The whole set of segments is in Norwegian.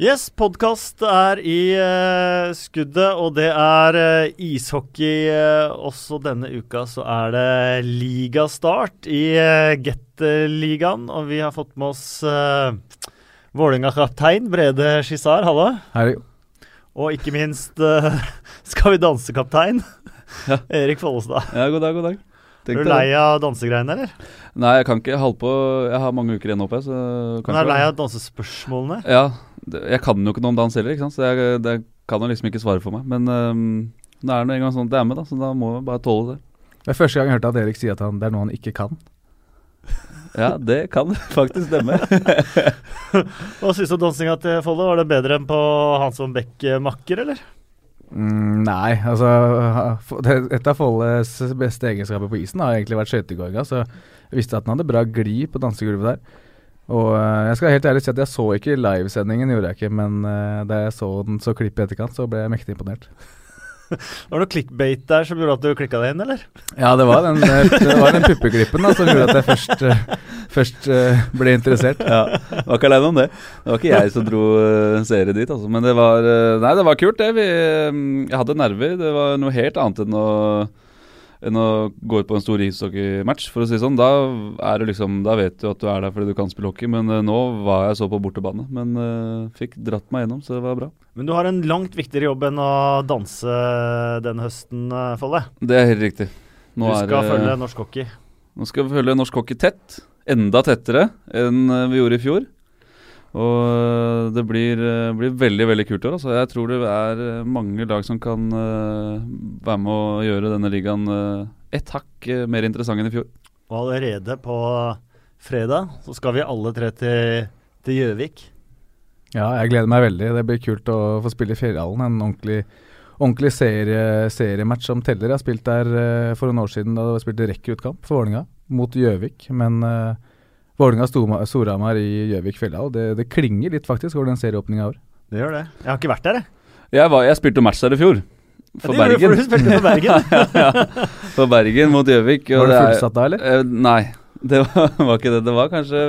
Yes, podkast er i uh, skuddet, og det er uh, ishockey uh, også denne uka. Så er det ligastart i uh, Gateligaen, og vi har fått med oss uh, Vålerenga-kaptein Brede Skissar, hallo. Hei. Og ikke minst Skal vi danse-kaptein Ja. Erik Follestad. Ja, god dag, god dag. Er du lei av dansegreiene, eller? Nei, jeg kan ikke holde på Jeg har mange uker igjen oppe, så kan Men er du lei av dansespørsmålene? Ja. Jeg kan jo ikke noe om dans heller, ikke sant, så jeg, det kan jo liksom ikke svare for meg. Men um, det er nå engang sånn at det er med, da, så da må jeg bare tåle det. Det er første gang jeg hørte at Erik sier at han, det er noe han ikke kan. Ja, det kan faktisk stemme. Hva syns du om dansinga til Folle? Var det bedre enn på Hansson Beck-makker, eller? Mm, nei, altså Et av Folles beste egenskaper på isen har egentlig vært skøytegåinga, så jeg visste at han hadde bra glid på dansegulvet der. Og eh, jeg skal helt ærlig si at jeg så ikke livesendingen, gjorde jeg ikke, men eh, da jeg så den så klippet i etterkant, så ble jeg mektig imponert. Var det noe clickbait der som gjorde at du klikka deg inn, eller? Ja, det var den, eh, det var den puppeklippen da, som gjorde at jeg først, først ble interessert. ja, Var ikke aleine om det. Det var ikke jeg som dro seere dit, altså. Men det var Nei, det var kult, det. Vi, um, jeg hadde nerver. Det var noe helt annet enn å enn å gå ut på en stor ishockeymatch, for å si det sånn. Da, er det liksom, da vet du at du er der fordi du kan spille hockey, men uh, nå var jeg så på bortebane. Men uh, fikk dratt meg gjennom, så det var bra. Men du har en langt viktigere jobb enn å danse denne høsten, eh, Folle. Det er helt riktig. Nå du skal er, følge norsk hockey. Nå skal vi følge norsk hockey tett. Enda tettere enn vi gjorde i fjor. Og uh, det blir, uh, blir veldig veldig kult i år. Altså. Jeg tror det er uh, mange lag som kan uh, være med å gjøre denne ligaen uh, et hakk uh, mer interessant enn i fjor. Og allerede på fredag så skal vi alle tre til Gjøvik. Ja, jeg gleder meg veldig. Det blir kult å få spille i Fjellhallen. En ordentlig, ordentlig serie, seriematch som teller. Jeg har spilt der for noen år siden da det spilte rekruttkamp for Vålerenga mot Gjøvik. Men uh, Vålerenga-Storhamar i Gjøvik-Fjelldal. det, det klinger litt faktisk over den serieåpninga i år. Det gjør det. Jeg har ikke vært der, jeg. Jeg, var, jeg spilte match der i fjor. For Ja, du, Bergen. For du for Bergen. ja, for Bergen mot Gjøvik. Var du det fullsatt da, eller? Eh, nei, det var, var ikke det. Det var kanskje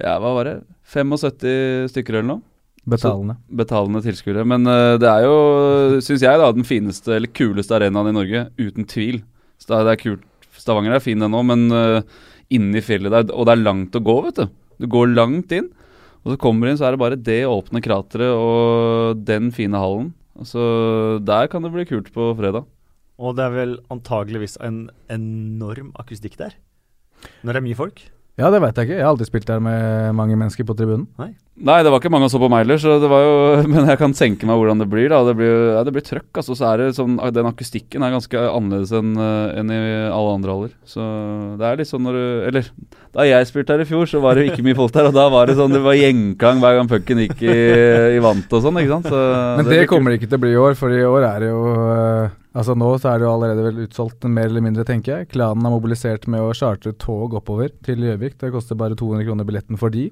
Ja, hva var det? 75 stykker eller noe? Betalende. betalende tilskuere. Men uh, det er jo, syns jeg, da, den fineste eller kuleste arenaen i Norge. Uten tvil. Så det er, det er kult. Stavanger er fin, den òg, men uh, inne i fjellet der Og det er langt å gå, vet du. Du går langt inn. Og så kommer du inn, så er det bare det åpne krateret og den fine hallen. Så der kan det bli kult på fredag. Og det er vel antageligvis en enorm akustikk der. Når det er mye folk. Ja, det veit jeg ikke. Jeg har aldri spilt der med mange mennesker på tribunen. Nei, det var ikke mange som så på meg heller, så det var jo Men jeg kan tenke meg hvordan det blir. da Det blir, ja, det blir trøkk. Altså, så er det sånn Den akustikken er ganske annerledes enn en i alle andre haller. Så det er litt sånn når du Eller da jeg spilte her i fjor, så var det ikke mye folk der. Og da var det sånn Det var gjengklang hver gang pucken gikk i, i vant og sånn, ikke sant. Så Men det, det kommer det ikke til å bli i år, for i år er det jo øh, Altså Nå så er det jo allerede vel utsolgt mer eller mindre, tenker jeg. Klanen har mobilisert med å chartre tog oppover til Gjøvik. Det koster bare 200 kroner billetten for de,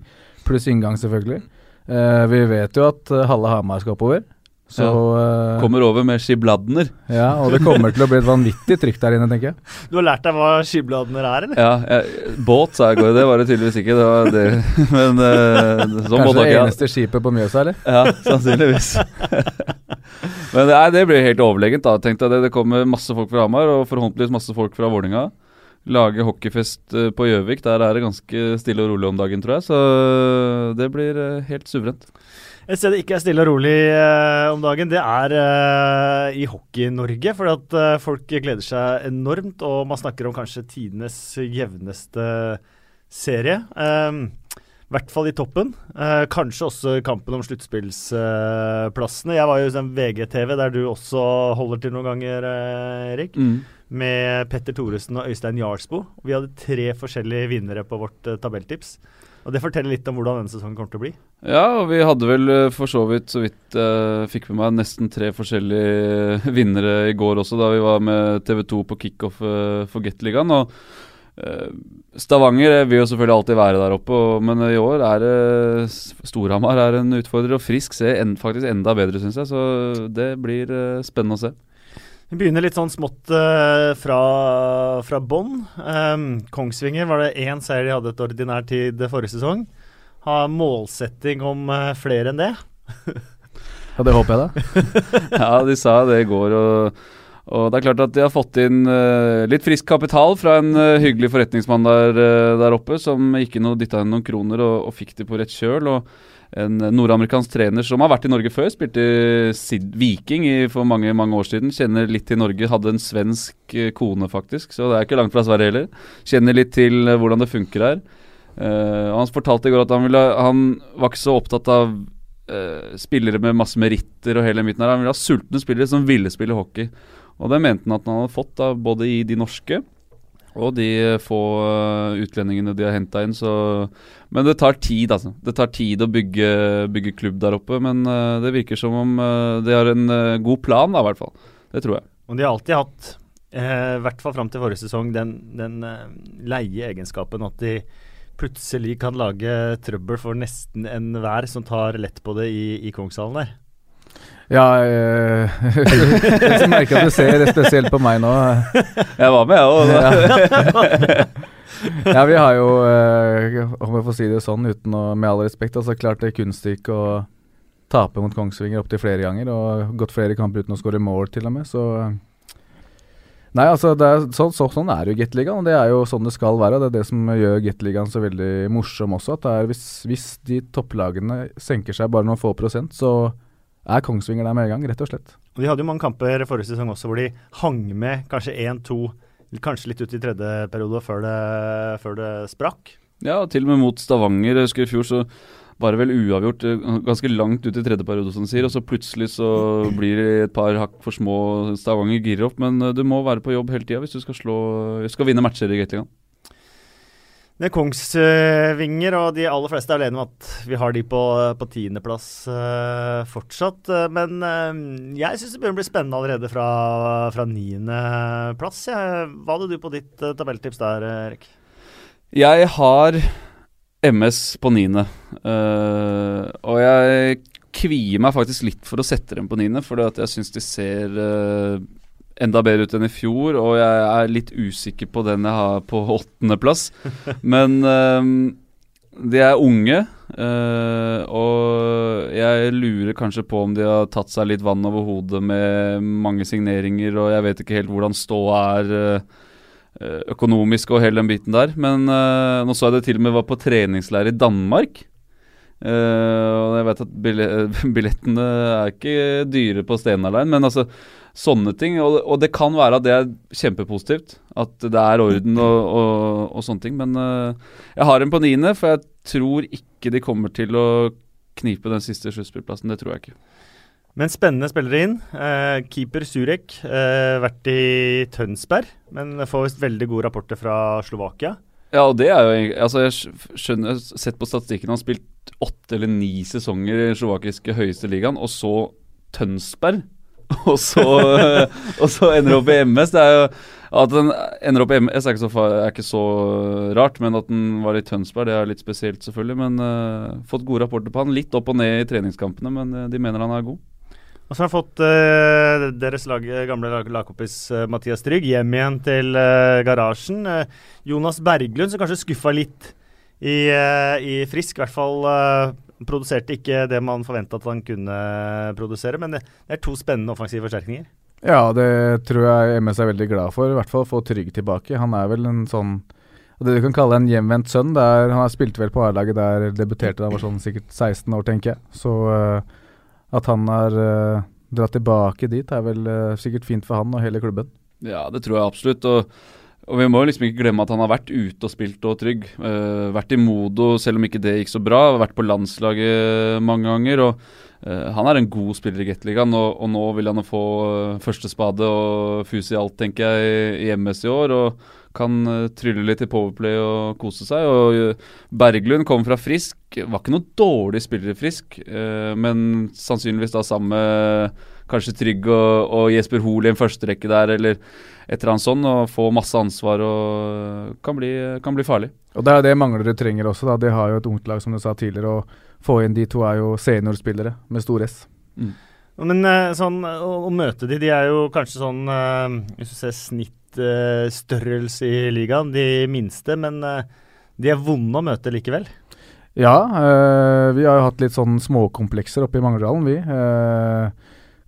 pluss inngang, selvfølgelig. Uh, vi vet jo at eh, halve Hamar skal oppover. Så kult. eh, Kommer over med skibladner. Ja, og det kommer til å bli et vanvittig trykk der inne, tenker jeg. Du har lært deg hva skibladner er, eller? Ja, jeg, båt sa jeg i går, det var det tydeligvis ikke. Det var det. Men uh, sånn båt Kanskje har det jeg. eneste skipet på Mjøsa, eller? Ja, sannsynligvis. Men det, er, det blir helt overlegent. da Tenk deg det, det kommer masse folk fra Hamar, og forhåpentligvis masse folk fra Vålinga Lage hockeyfest eh, på Gjøvik. Der er det ganske stille og rolig om dagen, tror jeg. Så det blir eh, helt suverent. Et sted det ikke er stille og rolig eh, om dagen, det er eh, i Hockey-Norge. For at eh, folk gleder seg enormt, og man snakker om kanskje tidenes jevneste serie. Eh, I hvert fall i toppen. Eh, kanskje også kampen om sluttspillsplassene. Jeg var jo i sånn VGTV, der du også holder til noen ganger, eh, Erik. Med Petter Thoresen og Øystein Jarlsbo. Vi hadde tre forskjellige vinnere på vårt uh, tabelltips. Og Det forteller litt om hvordan denne sesongen kommer til å bli. Ja, og vi hadde vel eh, for så vidt, så vidt jeg fikk med meg, nesten tre forskjellige vinnere i går også, da vi var med TV 2 på kickoff eh, for Gateligaen. Og Stavanger vil jo selvfølgelig alltid være der oppe, men i år er det Storhamar er en utfordrer, og Frisk ser faktisk enda bedre, syns jeg. Så det blir spennende å se. Vi begynner litt sånn smått uh, fra, fra bånn. Um, Kongsvinger var det én seier de hadde et ordinær tid forrige sesong. Har målsetting om uh, flere enn det. Ja, det håper jeg da. ja, de sa det i går. og og det er klart at De har fått inn uh, litt frisk kapital fra en uh, hyggelig forretningsmann der, uh, der oppe, som ikke noe, dytta inn noen kroner og, og, fikk det på rett kjøl. og En nordamerikansk trener som har vært i Norge før, spilte Viking for mange mange år siden. Kjenner litt til Norge. Hadde en svensk kone, faktisk, så det er ikke langt fra Sverige heller. Kjenner litt til hvordan det funker her. han fortalte i går at han, ville, han var ikke så opptatt av spillere med masse meritter og hele midten her. Han ville ha sultne spillere som ville spille hockey. Og det mente han at han hadde fått, da, både i de norske og de få uh, utlendingene de har henta inn. Så Men det tar tid, altså. Det tar tid å bygge, bygge klubb der oppe. Men uh, det virker som om uh, de har en god plan, da, i hvert fall. Det tror jeg. Og de har alltid hatt, i hvert fall fram til forrige sesong, den, den leie egenskapen at de plutselig kan lage trøbbel for nesten enhver som tar lett på det i, i Kongshallen der. Ja, øh, jeg merker at du ser spesielt på meg nå. Jeg var med, jeg òg. ja, vi har jo, øh, om jeg får si det sånn uten å, med all respekt, altså klart det kunststykket å tape mot Kongsvinger opptil flere ganger. Og gått flere kamper uten å skåre mål, til og med. Så Nei, altså er, så, så, sånn er jo Gateligaen, og det er jo sånn det skal være. Det er det som gjør Gateligaen så veldig morsom også. at hvis, hvis de topplagene senker seg bare noen få prosent, så er Kongsvinger der med en gang, rett og slett. De hadde jo mange kamper forrige sesong også hvor de hang med kanskje én-to, kanskje litt ut i tredje periode før det, før det sprakk. Ja, til og med mot Stavanger. Jeg husker i fjor så var det vel uavgjort eh, ganske langt ut i tredje periode, som de sier. Og så plutselig så blir det et par hakk for små. Stavanger girer opp. Men eh, du må være på jobb hele tida hvis du skal, slå, skal vinne matcher i Gateligaen. Det er Kongsvinger, og de aller fleste er alene med at vi har de på, på tiendeplass uh, fortsatt. Men uh, jeg syns det begynner å bli spennende allerede fra, fra niendeplass. Hva hadde du på ditt uh, tabelltips der, Erik? Jeg har MS på niende. og jeg kvier meg faktisk litt for å sette dem på niende, for jeg syns de ser enda bedre ut enn i fjor, og jeg er litt usikker på den jeg har på åttendeplass. Men um, de er unge, uh, og jeg lurer kanskje på om de har tatt seg litt vann over hodet med mange signeringer, og jeg vet ikke helt hvordan ståa er uh, økonomisk og hele den biten der. Men uh, nå så jeg det til og med var på treningsleir i Danmark. og jeg vet at billettene er ikke dyre på Stenaline, men altså sånne ting. Og, og, det kan være at det er kjempepositivt. At det er orden og, og, og sånne ting. Men uh, jeg har en på niende, for jeg tror ikke de kommer til å knipe den siste sluttspillplassen. Det tror jeg ikke. Men spennende spillere inn. Eh, keeper Surek, eh, vært i Tønsberg, men får visst veldig gode rapporter fra Slovakia. Ja, og det er jo altså Jeg skjønner, sett på statistikken han har spilt åtte eller ni sesonger i den slovakiske høyeste ligaen, og så Tønsberg. og så, og så ender det opp i MS. Det er jo At den ender opp i MS er ikke, så, er ikke så rart, men at den var i Tønsberg, det er litt spesielt, selvfølgelig. Men uh, fått gode rapporter på han. Litt opp og ned i treningskampene, men uh, de mener han er god. Og så har han fått uh, deres lag, gamle lag, lagkompis uh, Mathias Trygg hjem igjen til uh, garasjen. Jonas Berglund, som kanskje skuffa litt i, i Frisk, i hvert fall produserte ikke det man forventa at han kunne produsere, men det, er to spennende offensive forsterkninger. Ja, det tror jeg MS er veldig glad for. I hvert fall å få Trygg tilbake. Han er vel en sånn det du kan kalle en hjemvendt sønn. Der, han har spilt vel på A-laget der debuterte da han var sånn sikkert 16 år, tenker jeg. Så uh, at han har uh, dratt tilbake dit, er vel uh, sikkert fint for han og hele klubben. Ja, det tror jeg absolutt. og og Vi må liksom ikke glemme at han har vært ute og spilt og trygg. Uh, vært i Modo, selv om ikke det gikk så bra. Vært på landslaget mange ganger. og uh, Han er en god spiller i Gateligaen, og, og, nå vil han få uh, første spade og fuse i alt, tenker jeg, i MS i år. og kan trylle litt i Powerplay og kose seg. og Berglund kom fra Frisk. Var ikke noe dårlig spiller i Frisk, men sannsynligvis da sammen med kanskje Trygg og, og Jesper Hoel i en førsterekke der, eller et eller annet sånt, og få masse ansvar og kan bli, kan bli farlig. Og Det er det Manglerud trenger også. da. De har jo et ungt lag, som du sa tidligere. Å Få inn de to er jo seniorspillere med stor S. Mm. Men eh, sånn, å, å, møte de, de er jo kanskje sånn uh, Hvis du ser snittstørrelse i ligaen, de minste, men de er vonde å møte likevel. Ja, øh, vi har jo hatt litt sånn småkomplekser oppe i Mangerdalen, vi. Uh,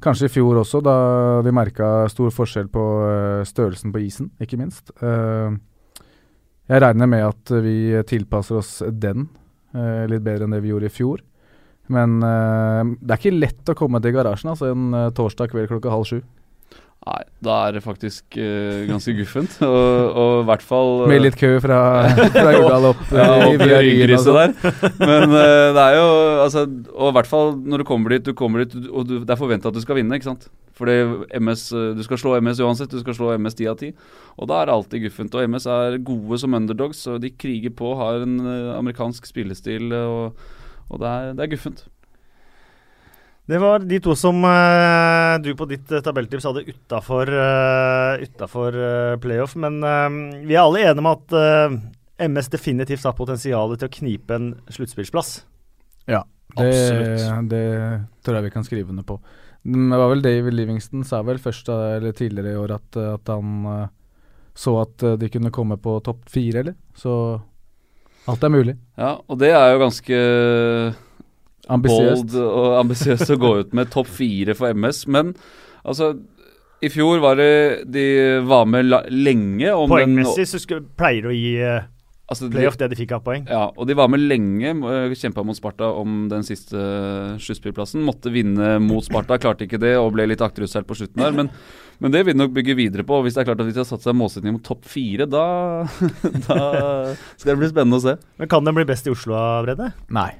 kanskje i fjor også, da vi merka stor forskjell på uh, størrelsen på isen, ikke minst. Uh, jeg regner med at vi tilpasser oss den litt bedre enn det vi gjorde i fjor. Men det er ikke lett å komme til garasjen altså en torsdag kveld klokka halv sju. Nei, da er det faktisk uh, ganske guffent. Og i hvert fall uh, Med litt kø fra, fra opp ja, uh, i Ryggriset der. Men uh, det er jo altså, Og i hvert fall når du kommer dit, du kommer dit og du, det er forventa at du skal vinne, ikke sant. Fordi MS, du skal slå MS uansett. Du skal slå MS 10 av 10. Og da er det alltid guffent. Og MS er gode som underdogs, og de kriger på, har en amerikansk spillestil, og, og det, er, det er guffent. Det var de to som uh, du på ditt uh, tabelltips hadde utafor uh, uh, playoff. Men vi er alle enige om at MS definitivt har potensial til å knipe en sluttspillsplass. Ja, det, det, tror jeg vi kan skrive under på. Det var vel David Livingston sa vel først eller tidligere i år at, at han så at de kunne komme på topp fire, eller? Så alt er mulig. Ja, og det er jo ganske bold og ambisiøst å gå ut med topp fire for MS. Men altså i fjor var det De var med lenge om Poengmessig så skulle, pleier du å gi uh, altså, playoff det de fikk av poeng. Ja, og de var med lenge. Uh, Kjempa mot Sparta om den siste uh, sluttspillplassen. Måtte vinne mot Sparta, klarte ikke det og ble litt akterutseilt på slutten der. Men, men, det vil nok bygge videre på. Hvis det er klart at de har satt seg målsetning mot topp fire, da, da skal det bli spennende å se. Men Kan den bli best i Oslo, Brede? Nei.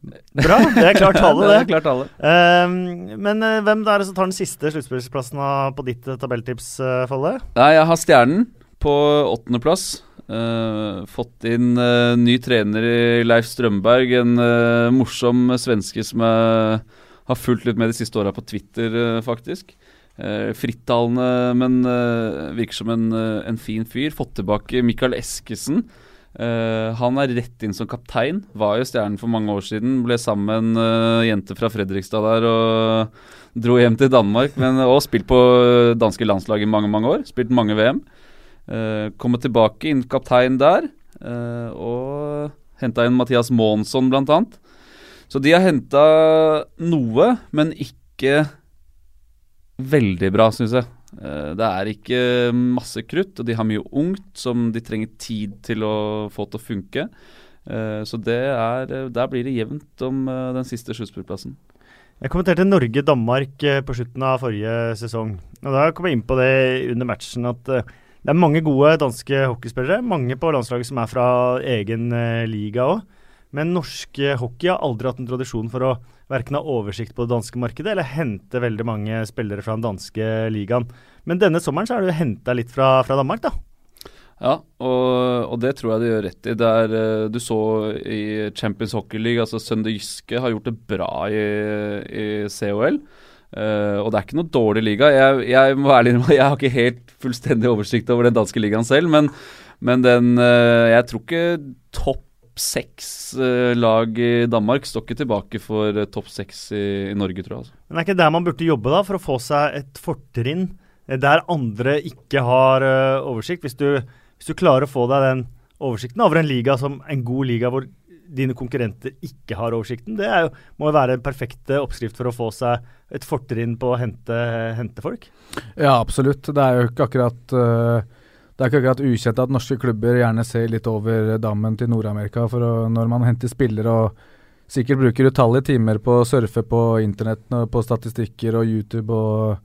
Bra. Det er klart tale, det. det er klart alle. Uh, men uh, hvem er det som tar den siste sluttspillsplassen på ditt uh, tabelltips, uh, Folle? Nei, jeg har Stjernen på åttendeplass. Uh, fått inn uh, ny trener i Leif Strømberg, en morsom svenske som jeg har fulgt litt med de siste åra på Twitter, faktisk. frittalende, men virker som en, en, fin fyr. Fått tilbake Mikael Eskesen Uh, han er rett inn som kaptein. Var jo stjernen for mange år siden. Ble sammen med en uh, jente fra Fredrikstad der og dro hjem til Danmark. Men, og spilt på danske landslag i mange mange år. Spilt mange VM. Uh, eh, kommet tilbake, inn kaptein der. Uh, og henta inn Mathias Månsson, blant annet. Så de har henta noe, men ikke veldig bra, syns jeg. Eh, det er ikke masse krutt, og de har mye ungt som de trenger tid til å få til å funke. Eh, så er, der blir det jevnt om eh, den siste sluttspillplassen. Jeg kommenterte Norge-Danmark på slutten av forrige sesong. og Da kom jeg inn på det under matchen at det er mange gode danske hockeyspillere. Mange på landslaget som er fra egen liga òg. Men norsk hockey har aldri hatt en tradisjon for å verken ha oversikt på det danske markedet eller hente veldig mange spillere fra den danske ligaen. Men denne sommeren så er det jo henta litt fra, fra, Danmark, da. Ja, og, og, det tror jeg de gjør rett i. Der, er, du så i Champions Hockey League, altså Sønde Jyske har gjort det bra i, i COL. Uh, eh, og det er ikke noe dårlig liga. Jeg, jeg må ærlig innrømme jeg har ikke helt fullstendig oversikt over den danske ligaen selv, men, men den uh, Jeg tror ikke topp seks uh, lag i Danmark står ikke tilbake for uh, topp seks i, i, Norge, tror jeg. Altså. Men er ikke der man burde jobbe da, for å få seg et fortrinn eh, der andre ikke har uh, oversikt? Hvis du, hvis du, klarer å få deg den oversikten over en liga som en god liga hvor dine konkurrenter ikke har oversikten, det jo, må jo være en perfekt oppskrift for å få seg et fortrinn på å hente, hente folk? Ja, absolutt. Det er jo ikke akkurat det er ikke akkurat ukjent at norske klubber gjerne ser litt over dammen til Nord-Amerika når man henter spillere og sikkert bruker utallige timer på å surfe på internett, på statistikker og YouTube og,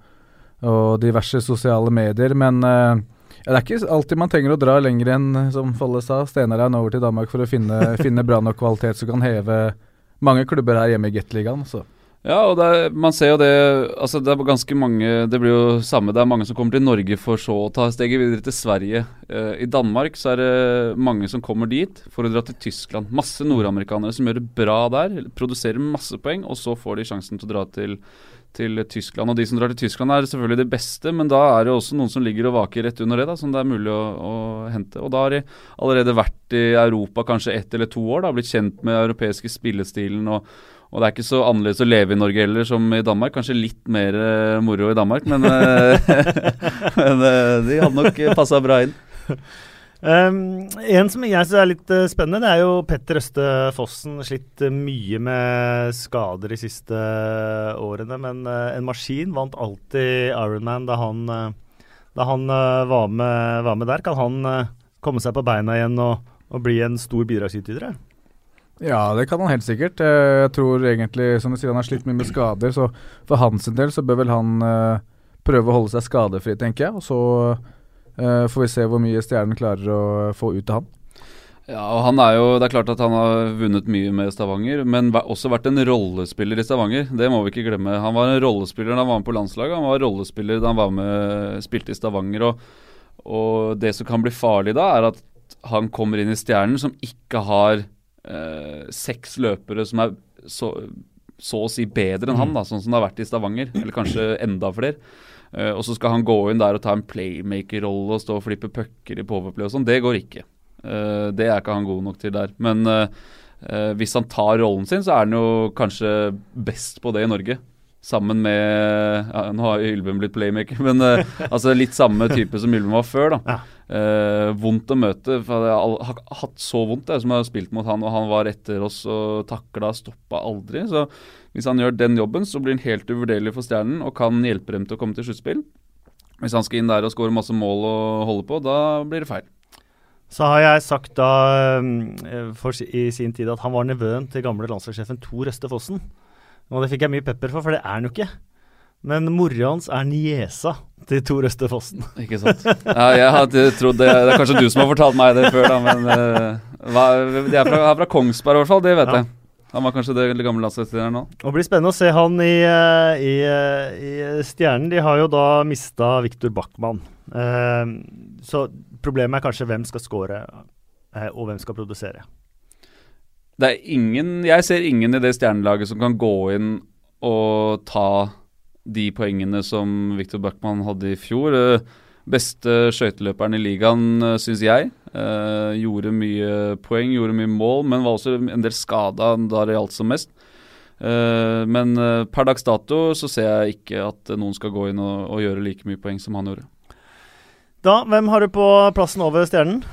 og diverse sosiale medier. Men uh, det er ikke alltid man trenger å dra lenger enn, som Folle sa, Stenarein over til Danmark for å finne, finne bra nok kvalitet som kan heve mange klubber her hjemme i Gateligaen. Ja, og er, man ser jo det Altså det er ganske mange Det blir jo samme. Det er mange som kommer til Norge for så å ta steget videre til Sverige. Uh, I Danmark så er det mange som kommer dit for å dra til Tyskland. Masse nordamerikanere som gjør det bra der. Produserer masse poeng, og så får de sjansen til å dra til, til Tyskland. Og de som drar til Tyskland er selvfølgelig det beste, men da er det også noen som ligger og vaker rett under det, da, som det er mulig å, å hente. Og da har de allerede vært i Europa kanskje ett eller to år, da, blitt kjent med europeiske spillestilen og og det er ikke så annerledes å leve i Norge heller som i Danmark. Kanskje litt mer uh, moro i Danmark, men, uh, men uh, de hadde nok passa bra inn. Um, en som jeg syns er litt uh, spennende, det er jo Petter Øste Fossen. Slitt uh, mye med skader de siste uh, årene, men en maskin vant alltid Ironman da han, da han var, med, var, med, der. Kan han komme seg på beina igjen og, og bli en stor bidragsyter? Ja, det kan han helt sikkert. Jeg tror egentlig, som du sier, han har slitt mye med skader, så for hans del så bør vel han prøve å holde seg skadefri, tenker jeg. Og så Uh, får vi se hvor mye Stjernen klarer å få ut av han. Ja, og han er jo, Det er klart at han har vunnet mye med Stavanger, men også vært en rollespiller i Stavanger. Det må vi ikke glemme. Han var en rollespiller da han var med på landslaget, han var rollespiller da han var med, spilte i Stavanger. Og, og det som kan bli farlig da, er at han kommer inn i Stjernen som ikke har eh, seks løpere som er så, så, å si bedre enn han, da, sånn som det har vært i Stavanger. Eller kanskje enda flere. Uh, og så skal han gå inn der og ta en playmaker-rolle og stå og flippe pucker i powerplay og sånn. Det går ikke. Uh, det er ikke han god nok til der. Men uh, hvis han tar rollen sin, så er han jo kanskje best på det i Norge. Sammen med ja, Nå har Ylven blitt playmaker, men altså litt samme type som Ylven var før. da. Ja. vondt å møte. for Jeg har hatt så vondt jeg, som jeg har spilt mot han, og han var etter oss og takla, stoppa aldri. Så hvis han gjør den jobben, så blir han helt uvurderlig for Stjernen og kan hjelpe dem til å komme til sluttspill. Hvis han skal inn der og skåre masse mål og holde på, da blir det feil. Så har jeg sagt da eh, for, i sin tid at han var nevøen til gamle landslagssjefen Tor Øste Fossen. Og det fikk jeg mye pepper for, for det er han jo ikke. Men mora hans er niesa til Tor Øste Fossen. Ikke sant. Ja, jeg hadde trodd det. Det er kanskje du som har fortalt meg det før, da, men uh, hva, de er fra, er fra Kongsberg i hvert fall, det vet ja. jeg. Han var kanskje det gamle landslagstreneren nå. Det blir spennende å se han i, eh, i, eh, i Stjernen. De har jo da mista Viktor Backman. Uh, så problemet er kanskje hvem skal score, uh, og hvem skal produsere. Det er ingen Jeg ser ingen i det stjernelaget som kan gå inn og ta de poengene som Viktor Backman hadde i fjor. Eh, Beste skøyteløperen i ligaen, eh, syns jeg. Eh, gjorde mye poeng, gjorde mye mål, men var også en del skada da det gjaldt som mest. Eh, men eh, per dags dato så ser jeg ikke at noen skal gå inn og, og, gjøre like mye poeng som han gjorde. Da, hvem har du på plassen over Stjernen?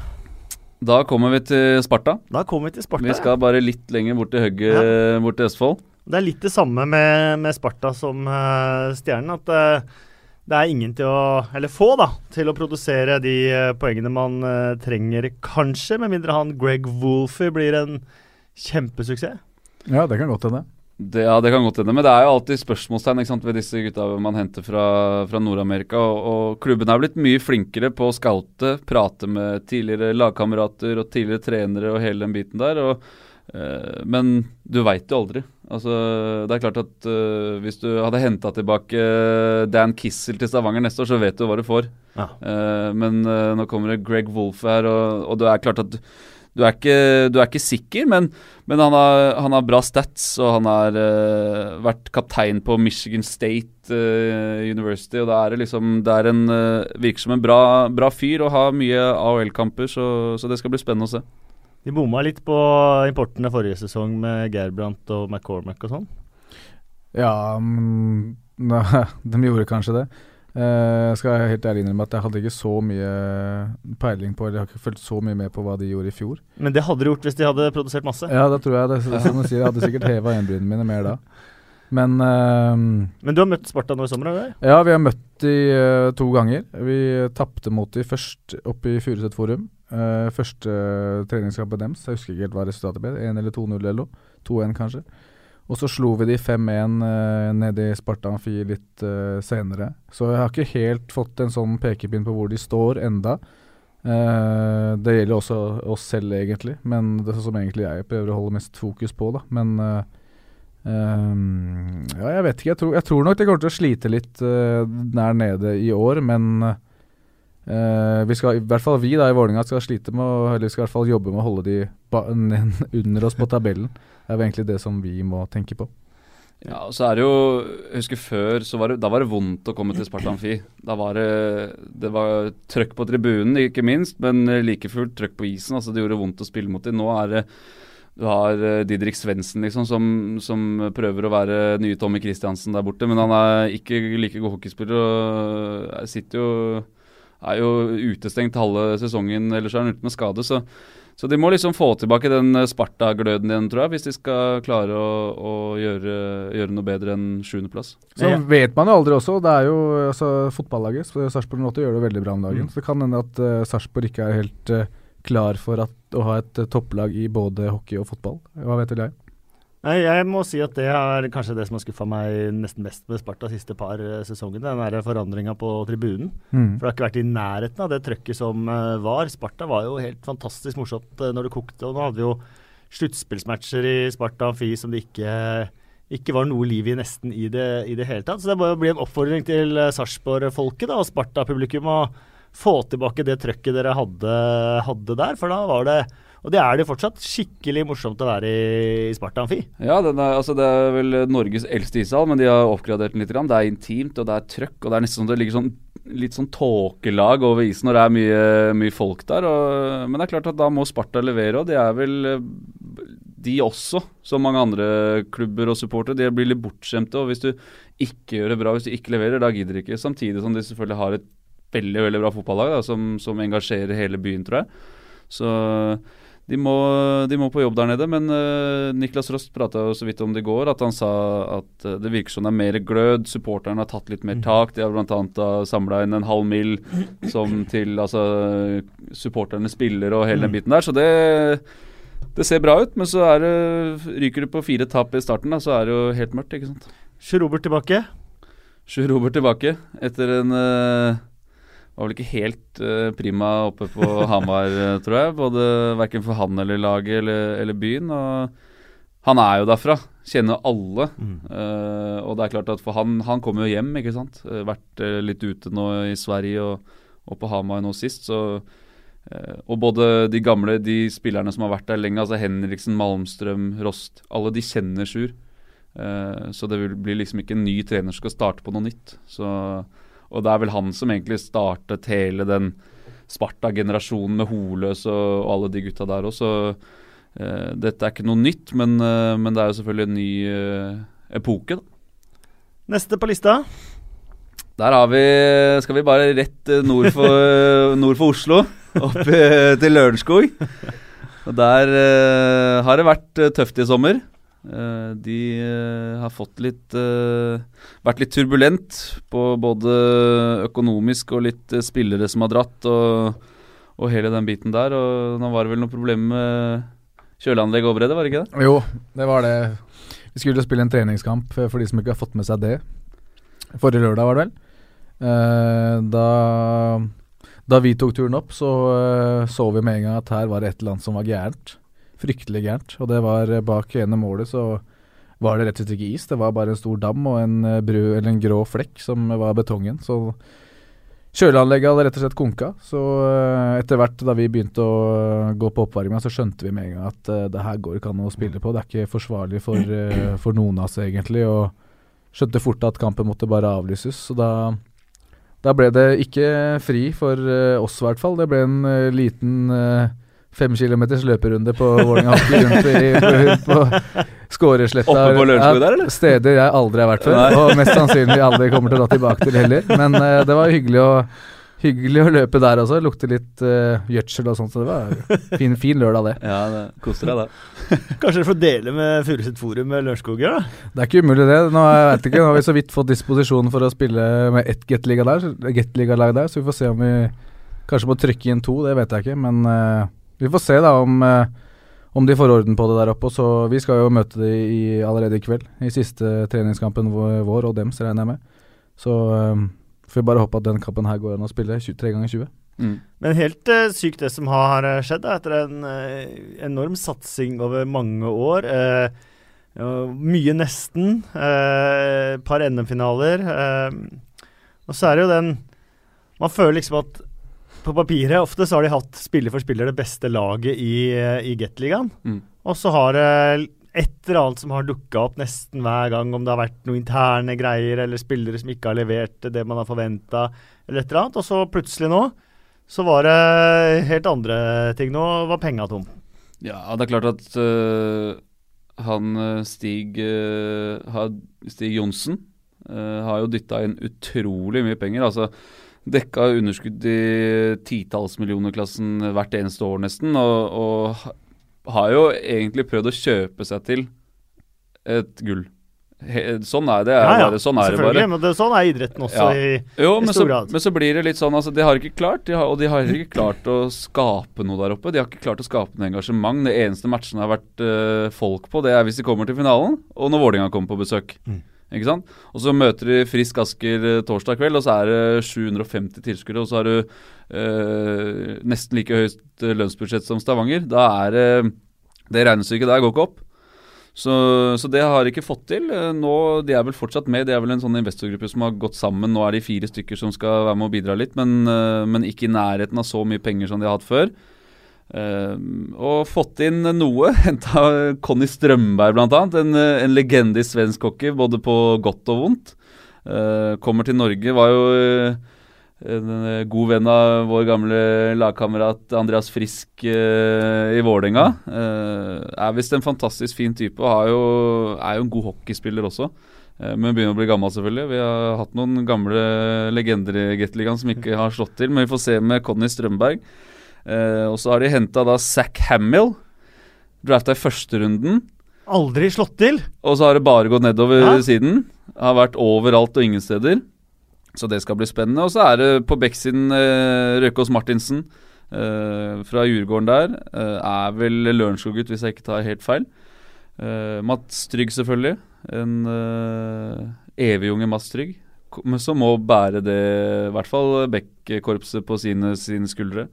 Da kommer vi til Sparta. Da kommer Vi til Sparta. Vi skal bare litt lenger bort til høgget, ja. bort til Østfold. Det er litt det samme med, med Sparta som uh, Stjernen. at uh, det er ingen til å Eller få, da, til å produsere de uh, poengene man uh, trenger, kanskje. Med mindre han Greg Wolfie blir en kjempesuksess. Ja, det kan godt hende. Det, ja, det kan godt hende. Men det er jo alltid spørsmålstegn sant, ved disse gutta man henter fra, fra Nord-Amerika. Og, og, klubben er blitt mye flinkere på å scoute, prate med tidligere lagkamerater og tidligere trenere og hele den biten der. Og, uh, men du veit jo aldri. Altså, det er klart at uh, Hvis du hadde henta tilbake Dan Kissel til Stavanger neste år, så vet du hva du får. Ja. Uh, men nå kommer det Greg Wolff her, og, og, det er klart at du er ikke, du er ikke sikker, men, men han, har, han, har, bra stats, og han har vært kaptein på Michigan State University, og det er liksom Det er en, virker som en bra, bra fyr og har mye AHL-kamper, så, så det skal bli spennende å se. De bomma litt på importene forrige sesong med Gerbrandt og McCormack og sånn? Ja, um, de gjorde kanskje det. Skal jeg helt ærlig innrømme at jeg hadde ikke så mye peiling på Eller jeg har ikke fulgt så mye med på hva de gjorde i fjor. Men det hadde de gjort hvis de hadde produsert masse? Ja, det tror jeg. Det, som du sier, jeg hadde sikkert heva øyenbrynene mine mer da. Men uh, Men du har møtt Sparta nå i sommer? eller? Ja, vi har møtt de uh, to ganger. Vi tapte mot de først oppe i Furuset Forum. Uh, første treningskampen deres, jeg husker ikke helt hva resultatet ble. 1 eller 2-0 eller noe. 2-1 kanskje. Og så slo vi de 5-1 uh, nede i Sparta Amfi litt uh, senere. Så jeg har ikke helt fått en sånn pekepinn på hvor de står enda. Uh, det gjelder også oss selv, egentlig, men det er som egentlig jeg prøver å holde mest fokus på. da Men ja, jeg vet ikke. Jeg tror, jeg tror, nok de kommer til å slite litt nær nede i år, men Uh, vi skal, I hvert fall vi da i Vålerenga skal slite med å, eller vi skal i hvert fall jobbe med å holde de under oss på tabellen. Det er jo egentlig det som vi må tenke på. Ja, og så er det jo Jeg husker før, var det, da var det vondt å komme til Sparta Amfi. Det, det var trøkk på tribunen, ikke minst, men like fullt trøkk på isen. altså Det gjorde vondt å spille mot dem. Nå er det du har uh, Didrik Svendsen, liksom, som, som, prøver å være nye Tommy Christiansen der borte. Men han er ikke like god hockeyspiller og sitter jo er jo utestengt halve sesongen, ellers er han ute med skade. Så, så de må liksom få tilbake den Sparta-gløden igjen, tror jeg, hvis de skal klare å, å gjøre, gjøre, noe bedre enn sjuendeplass. Så ja. vet man jo aldri også. Det er jo altså, fotballaget. Sarpsborg 08 gjør det veldig bra om dagen. Mm. Så det kan hende at uh, Sarpsborg ikke er helt uh, klar for at, å ha et uh, topplag i både hockey og fotball. Hva vet vel jeg? Nei, Jeg må si at det er kanskje det som har skuffa meg nesten mest med Sparta de siste par uh, sesongene. Den der forandringa på tribunen. Mm. For det har ikke vært i nærheten av det trøkket som uh, var. Sparta var jo helt fantastisk morsomt uh, når det kokte. Og nå hadde vi jo sluttspillsmatcher i Sparta Amfi som det ikke, ikke var noe liv i nesten i det, i det hele tatt. Så det må jo bli en oppfordring til Sarpsborg-folket og Sparta-publikum å få tilbake det trøkket dere hadde, hadde der. For da var det og det er det fortsatt skikkelig morsomt å være i, Sparta Amfi. Ja, er, altså det er vel Norges eldste ishall, men de har oppgradert den litt. Det er intimt, og det er trøkk, og det er nesten sånn det ligger sånn litt sånn tåkelag over isen når det er mye, mye folk der. Og, men det er klart at da må Sparta levere, og de er vel de også, som mange andre klubber og supportere, de blir litt bortskjemte. Og hvis du ikke gjør det bra, hvis du ikke leverer, da gidder de ikke. Samtidig som de selvfølgelig har et veldig veldig bra fotballag da, som, som engasjerer hele byen, tror jeg. Så de må, de må, på jobb der nede, men uh, Niklas Rost prata så vidt om det i går. At han sa at uh, det virker som det er mer glød. Supporterne har tatt litt mer mm. tak. De har bl.a. samla inn en halv mil som til altså, supporterne spiller og hele den mm. biten der. Så det, det ser bra ut. Men så det, ryker det på fire tap i starten, da, så er det jo helt mørkt. ikke sant? Sjur Robert tilbake? Sjur Robert tilbake etter en uh, var vel ikke helt uh, prima oppe på Hamar, uh, tror jeg. Både Verken for han eller laget eller, eller, byen. Og han er jo derfra. Kjenner alle. Mm. Uh, og det er klart at for han Han kommer jo hjem, ikke sant. vært litt ute nå i Sverige og, og på Hamar nå sist, så og både de gamle de spillerne som har vært der lenge, altså Henriksen, Malmstrøm, Rost, alle de kjenner Sjur. så det vil bli liksom ikke en ny trener som skal starte på noe nytt. Så og det er vel han som egentlig startet hele den Sparta-generasjonen med Holøs og, og, alle de gutta der òg. Så uh, dette er ikke noe nytt, men, uh, men, det er jo selvfølgelig en ny uh, epoke. Da. Neste på lista? Der har vi Skal vi bare rett nord for, nord for Oslo. Opp til Lørenskog. Og der har det vært tøft i sommer. Eh, de eh, har fått litt eh, vært litt turbulent på både økonomisk og litt spillere som har dratt, og, og hele den biten der. Og nå var det vel noe problem med kjøleanlegg over det, var det ikke det? Jo, det var det. Vi skulle spille en treningskamp for de som ikke har fått med seg det. Forrige lørdag, var det vel. Da, da vi tok turen opp, så så vi med en gang at her var det et eller annet som var gærent fryktelig gærent. Og det var eh, bak ene målet så var det rett og slett ikke is. Det var bare en stor dam og en, eh, brød, eller en grå flekk som var betongen. Så kjøleanlegget hadde rett og slett konka. Så eh, etter hvert da vi begynte å gå på oppvarminga, så skjønte vi med en gang at uh, det her går ikke an å spille på. Det er ikke forsvarlig for, uh, for noen av oss egentlig. Og skjønte fort at kampen måtte bare avlyses. Så da da ble det ikke fri for uh, oss, i hvert fall. Det ble en liten fem kilometers løperunde på Vålerenga hockey rundt i, på Skåresletta. Oppe på Lørenskog der, eller? Steder jeg aldri har vært før, Nei. og mest sannsynlig aldri kommer til å dra tilbake til heller. Men uh, det var hyggelig å, hyggelig å løpe der også. Lukte litt uh, gjødsel og sånt, så det var fin, fin lørdag, det. Ja, det koser deg, da. Kanskje dere får dele med Furuset Forum med Lørenskoger, da? Det er ikke umulig, det. Nå, jeg vet ikke, nå har vi så vidt fått disposisjon for å spille med ett Gateliga-lag der, der, så vi får se om vi kanskje må trykke inn to, det vet jeg ikke, men uh, vi får se da om, eh, om de får orden på det der oppe. Så vi skal jo møte de i, allerede i kveld, i siste treningskampen vår og dems, regner jeg med. Så um, får vi bare håpe at den kampen her går an å spille tre ganger 20. Mm. Men helt uh, sykt det som har skjedd, da, etter en uh, enorm satsing over mange år. Uh, mye nesten. Et par NM-finaler. og så er det jo den Man føler liksom at på papiret ofte så har de hatt spiller for spiller det beste laget i, i Gateligaen. Mm. Og så har det et eller annet som har dukka opp nesten hver gang, om det har vært noen interne greier eller spillere som ikke har levert det man har forventa, eller et eller annet. Og så plutselig nå så var det helt andre ting. Nå var penga tom. Ja, det er klart at uh, han eh, Stig, uh, Stig Johnsen uh, har jo dytta inn utrolig mye penger. Altså dekka underskudd i titalls millioner-klassen hvert eneste år, nesten. Og, og har jo egentlig prøvd å kjøpe seg til et gull. He, sånn er det. Ja, ja, bare, sånn er selvfølgelig. Men det, sånn er idretten også Ja. i Jo, i stor så, grad. men så blir det litt sånn altså, De har ikke klart, de har, og de har ikke klart å skape noe der oppe. De har ikke klart å skape noe engasjement. Det eneste matchene har vært uh, folk på, det er hvis de kommer til finalen, og når Vålerenga kommer på besøk. Mm. Ikke sant? Og så møter de Frisk Asker eh, torsdag kveld, og så er det 750 tilskuere, og så har du eh, nesten like høyt eh, lønnsbudsjett som Stavanger. Da er det Det regnestykket der går ikke opp. Så, så det har de ikke fått til. Nå, De er vel fortsatt med. Det er vel en sånn investorgruppe som har gått sammen. Nå er de fire stykker som skal være med og bidra litt, men, men ikke i nærheten av så mye penger som de har hatt før. Eh, og fått inn noe. Henta Conny Strømberg, annet. En, eh, en legende i svensk hockey, både på godt og vondt. Uh, kommer til Norge, var jo eh, en eh, god venn av vår gamle lagkamerat Andreas Frisk uh, i Vålerenga. Uh, er visst en fantastisk fin type og jo, er jo en god hockeyspiller også. Men begynner å bli gammel, selvfølgelig. Vi har hatt noen gamle legender i Gateligaen som ikke har slått til, men vi får se med Conny Strømberg. Eh, og så har de henta da Zack Hamill. Drafta i førsterunden. Aldri slått til. Og så har det bare gått nedover Ja. siden. Har vært overalt og ingen steder. Så det skal bli spennende. Og så er det på Beck-siden eh, Røkås Martinsen uh, fra Djurgården der. Uh, er vel Lørenskog-gutt, hvis jeg ikke tar helt feil. Uh, Mats Trygg, selvfølgelig. En evig evigunge Mats Trygg. Som må bære det, i hvert fall Beck-korpset på sine, sine skuldre.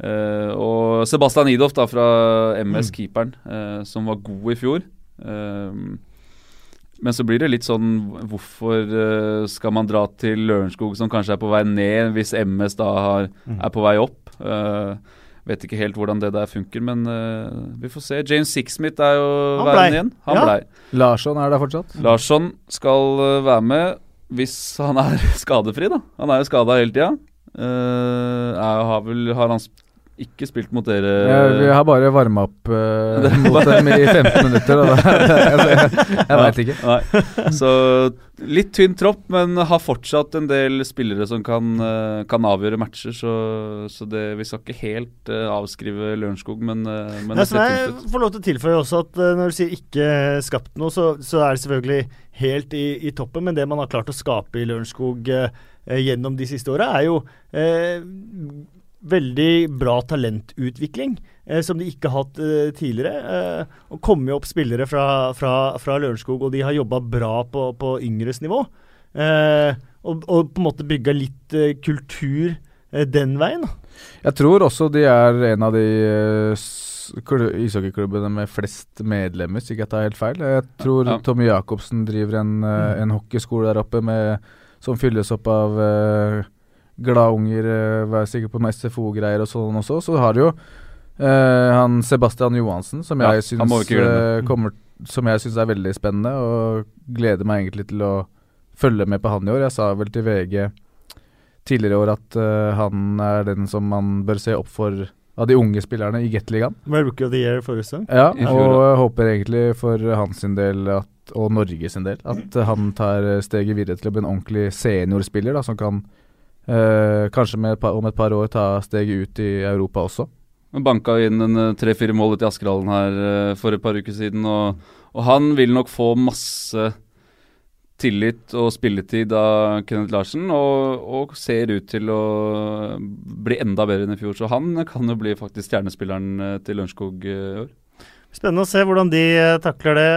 Eh, og Sebastian Idoff da fra MS, Mm. keeperen, uh, som var god i fjor. Uh, men så blir det litt sånn Hvorfor skal man dra til Lørenskog, som kanskje er på vei ned, hvis MS da har, Mm. er på vei opp? Eh, vet ikke helt hvordan det der funker, men vi får se. James Sixsmith er jo verden igjen. Han Ja. blei. Larsson er der fortsatt. Larsson skal være med hvis han er skadefri, da. Han er jo skada hele tida. Uh, har, vel, har han ikke spilt mot dere ja, vi har bare varma opp uh, mot bare- dem i 15 minutter. Da, jeg jeg, jeg veit ikke. Nei. Så litt tynn tropp, men har fortsatt en del spillere som kan, eh, kan avgjøre matcher. Så, så det, vi skal ikke helt uh, avskrive Lørenskog, men, uh, men Nei, det ser jeg får lov til å tilføye også at når du sier ikke skapt noe, så, så er det selvfølgelig helt i, i toppen, men det man har klart å skape i Lørenskog gjennom de siste åra, er jo veldig bra talentutvikling, eh, som de ikke har hatt eh, tidligere. Eh, og kommer jo opp spillere fra, fra, fra Lørenskog, og de har jobba bra på, på yngres nivå. Eh, og, og på en måte bygga litt eh, kultur eh, den veien. Jeg tror også de er en av de eh, ishockeyklubbene med flest medlemmer, hvis ikke jeg tar helt feil. Jeg tror Ja. Tommy Jacobsen driver en, Mm. en hockeyskole der oppe med, som fylles opp av uh, gladunger, uh, vær sikker på med SFO-greier og sånn også. Så har du jo Uh, han Sebastian Johansen, som jeg ja, syns uh, eh, kommer Som jeg syns er veldig spennende, og gleder meg egentlig til å følge med på han i år. Jeg sa vel til VG tidligere i år at uh, han er den som man bør se opp for av de unge spillerne i Gateligaen. Rookie of the Year forrige sesong. Ja, og jeg håper egentlig for hans del at, og Norge sin del at han tar steget videre til å bli en ordentlig seniorspiller da, som kan eh, kanskje med et par, om et par år ta steget ut i Europa også. Banka inn en eh, tre-fire mål i Askerhallen her eh, for et par uker siden, og, og han vil nok få masse tillit og spilletid av Kenneth Larsen, og, og ser ut til å bli enda bedre enn i fjor. Så han kan jo bli faktisk stjernespilleren eh, til Lørenskog eh, i år. Spennende å se hvordan de eh, takler det.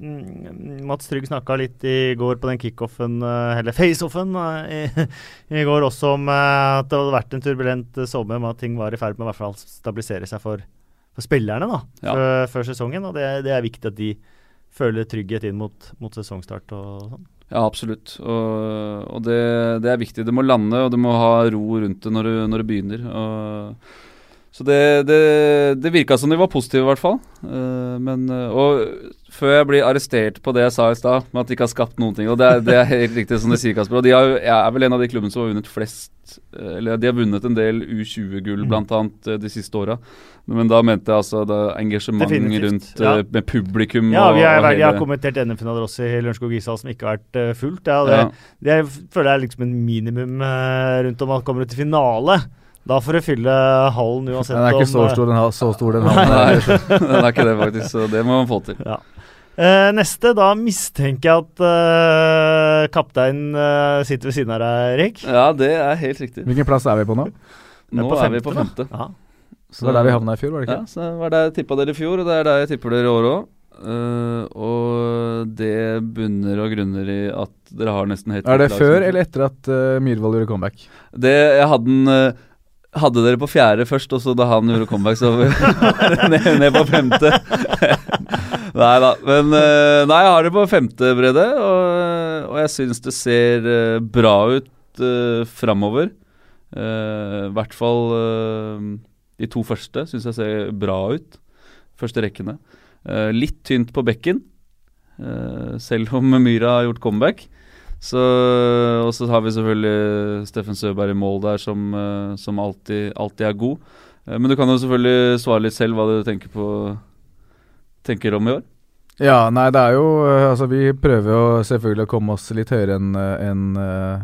Eh, Mats Trygg snakka litt i går på den kickoffen, eh, eller faceoffen, i, i går også om at det hadde vært en turbulent sommer, men at ting var i ferd med å hvert fall stabilisere seg for, for spillerne da, Ja. før, før sesongen. og det, det er viktig at de føler trygghet inn mot, mot sesongstart og sånn. Ja, absolutt. Og, og det, det er viktig. Det må lande, og det må ha ro rundt det når det, når det begynner. Og, Så det, det, det virka som de var positive, i hvert fall. Uh, men, uh, og før jeg blir arrestert på det jeg sa i stad, med at de ikke har skapt noen ting. Og det er, det er helt riktig som du sier, Kasper. Og de har, jeg er vel en av de klubbene som har vunnet flest Eller de har vunnet en del U20-gull, bl.a. blant annet, de siste åra. Men da mente jeg altså det engasjement rundt ja. med publikum. Ja, vi har, jeg har kommentert NM-finaler også i Lørenskog ishall som ikke har vært fullt. Ja, det, ja. det jeg føler jeg er liksom en minimum rundt om man kommer ut til finale. Da får du fylle hallen uansett Den er ikke så stor, den, så stor den hallen. Nei, den er ikke det, faktisk. Så det må man få til. Ja. Eh, neste, da mistenker jeg at eh, kapteinen eh, sitter ved siden av deg, Erik. Ja, det er helt riktig. Hvilken plass er vi på nå? Nå er, er vi på femte. Ja. Så det var der vi havna i fjor, var det ikke? Ja, så det var der jeg tippa dere i fjor, og det er der jeg tipper dere i år òg. Uh, og det bunner og grunner i at dere har nesten helt Er det før eller etter at uh, Myhrvold gjorde comeback? Det, Jeg hadde den uh, hadde dere på fjerde først, og så da han gjorde comeback, så ned, ned på femte. nei da. Men eh, nei, jeg har det på femte bredde, og, og jeg syns det ser uh, bra ut uh, framover. I uh, hvert fall uh, de to første syns jeg ser bra ut. Første rekkene. litt tynt på bekken, selv om Myra har gjort comeback. Så, og så har vi selvfølgelig Steffen Søberg i mål der, som, eh, som alltid, alltid, er god. Eh, men du kan jo selvfølgelig svare litt selv hva du tenker, på, tenker om i år. Ja, nei, det er jo eh, Altså, vi prøver jo selvfølgelig å komme oss litt høyere enn en,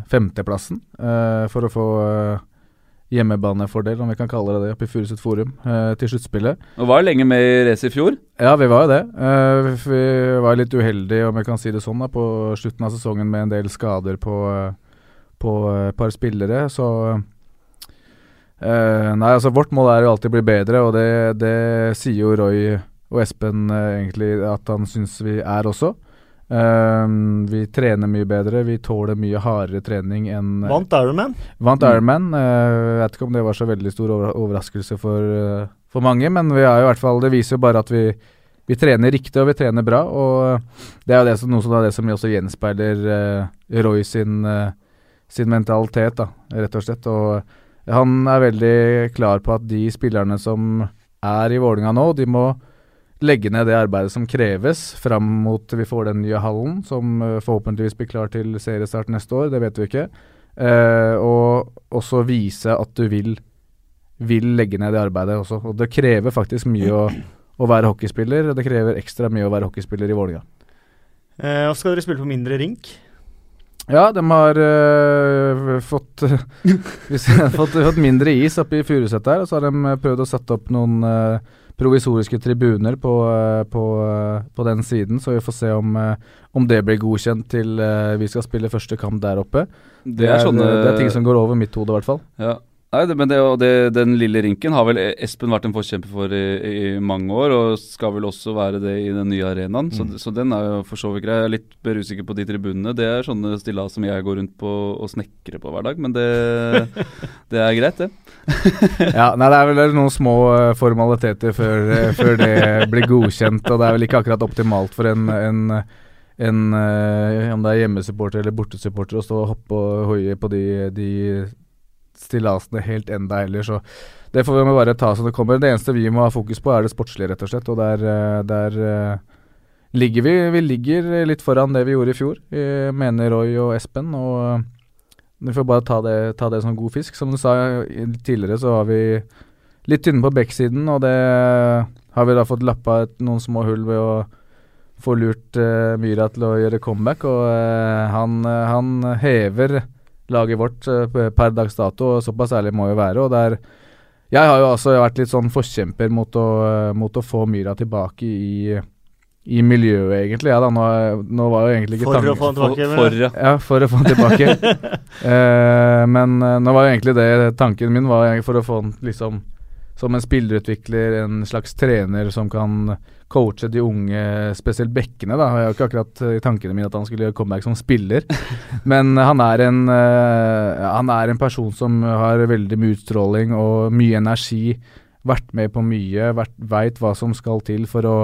femteplassen. For å få hjemmebanefordel, om vi kan kalle det det, oppe i Furuset Forum eh, til sluttspillet. Og var lenge med i racet i fjor? Ja, vi var jo det. Eh, vi var litt uheldige, om jeg kan si det sånn, da, på slutten av sesongen med en del skader på, på et par spillere. Så eh, Nei, altså vårt mål er jo alltid å bli bedre, og det, det sier jo Roy og Espen eh, egentlig at han syns vi er også. Um, vi trener mye bedre, vi tåler mye hardere trening enn uh, Vant Ironman? Vant mm. Ironman. Uh, jeg vet ikke om det var så veldig stor over overraskelse for, uh, for, mange, men vi er i hvert fall, det viser jo bare at vi, vi trener riktig og vi trener bra. Og det er jo det som, noe som, det som også gjenspeiler Roy sin, sin, mentalitet, da, rett og slett. Og han er veldig klar på at de spillerne som er i Vålinga nå, de må legge ned det arbeidet som kreves fram mot vi får den nye hallen, som uh, forhåpentligvis blir klar til seriestart neste år, det vet vi ikke. Eh, og også vise at du vil, vil legge ned det arbeidet også. Og det krever faktisk mye å, å være hockeyspiller, og det krever ekstra mye å være hockeyspiller i Vålerenga. Og skal dere spille på mindre rink? Ja, de har øh, fått, fått, fått, mindre is oppe i Furuset der, og så har de prøvd å sette opp noen uh, provisoriske tribuner på, eh, på, eh, på, den siden, så vi får se om, eh, om det blir godkjent til vi skal spille første kamp der oppe. Det, det er, sånne, det er ting som går over mitt hode, i hvert fall. Ja. Nei, det, men det, det, Den lille rinken har vel Espen vært en forkjemper for i, i, mange år, og skal vel også være det i den nye arenaen. Mm. Så, så, den er jo for så vidt grei. Jeg er litt mer usikker på de tribunene. Det er sånne stillas som jeg går rundt på og snekrer på hver dag, men det, det er greit, det. ja, nei, det er vel noen små uh, formaliteter før, uh, før, det blir godkjent, og det er vel ikke akkurat optimalt for en, en en, øh, om det er hjemmesupporter eller bortesupporter, å stå og hoppe og hoie på de, de stillasene helt enda heller, så det får vi bare ta som det kommer. Det eneste vi må ha fokus på, er det sportslige, rett og slett. Og der, eh, der uh, ligger vi Vi ligger litt foran det vi gjorde i fjor, mener Roy og Espen. Og vi får bare ta det, ta det som god fisk. Som du sa tidligere, så har vi litt tynne på backsiden, og det har vi da fått lappa et, noen små hull ved å få lurt uh, Myra til å gjøre comeback, og uh, han, han hever laget vårt uh, per dags dato, og såpass ærlig må vi være. og det er jeg har jo også vært litt sånn forkjemper mot å, uh, mot å få Myra tilbake i, i miljøet, egentlig. Ja, da, nå, nå, var jo egentlig ikke For å få han tilbake? For, for, ja. ja, for å få han tilbake. eh, men nå var jo egentlig det tanken min, var for å få han liksom som en spillerutvikler, en slags trener som kan coache de unge, spesielt bekkene. da. Jeg har ikke akkurat i tankene mine at han skulle gjøre comeback som spiller, men han er, en, uh, han er en person som har veldig mye utstråling og mye energi. Vært med på mye, veit hva som skal til for å,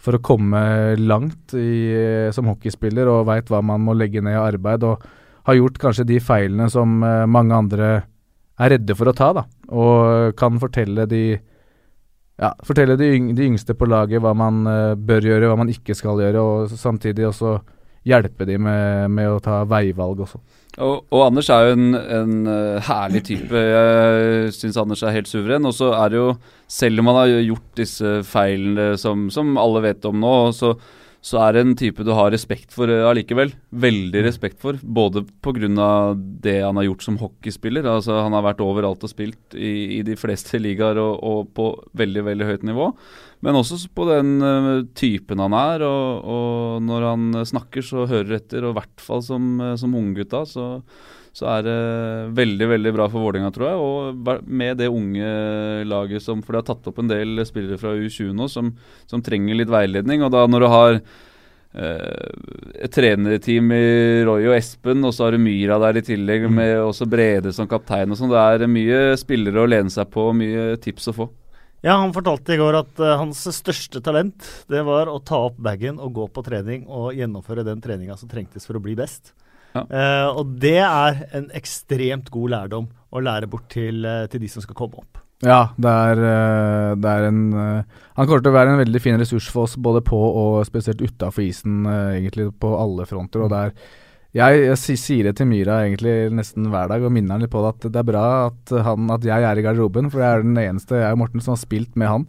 for å komme langt i, som hockeyspiller, og veit hva man må legge ned i arbeid. og har gjort kanskje de feilene som mange andre er redde for å ta. da. Og kan fortelle de ja, fortelle de, yng de yngste på laget hva man uh, bør gjøre, hva man ikke skal gjøre, og samtidig også hjelpe de med, med å ta veivalg også. Og, og, Anders er jo en, en uh, herlig type. Jeg syns Anders er helt suveren. Og så er det jo, selv om han har gjort disse feilene som, som alle vet om nå, så så er det en type du har respekt for uh, allikevel. Veldig mm. respekt for. Både pga. det han har gjort som hockeyspiller. Altså Han har vært overalt og spilt i, i de fleste ligaer og, og, på veldig veldig høyt nivå. Men også på den uh, typen han er. Og, og, når han snakker, så hører etter. Og i hvert fall som, uh, som unggutta. Så så er det veldig veldig bra for Vålerenga, tror jeg. Og med det unge laget som For de har tatt opp en del spillere fra U20 nå som, som trenger litt veiledning. Og da når du har eh, et trenerteam i Roy og Espen, og så har du Myra der i tillegg, mm. med også Brede som kaptein og sånn. Det er mye spillere å lene seg på, og mye tips å få. Ja, han fortalte i går at uh, hans største talent det var å ta opp bagen og gå på trening og gjennomføre den treninga som trengtes for å bli best. Ja. Uh, og det er en ekstremt god lærdom å lære bort til, uh, til de som skal komme opp. Ja, det er, uh, det er en Han kommer til å være en veldig fin ressurs for oss, både på og spesielt utafor isen, egentlig på alle fronter. og det er jeg, jeg, sier det til Myra egentlig nesten hver dag og minner han litt på det at det er bra at, han, at jeg er i garderoben, for jeg er den eneste jeg og Morten som har spilt med han.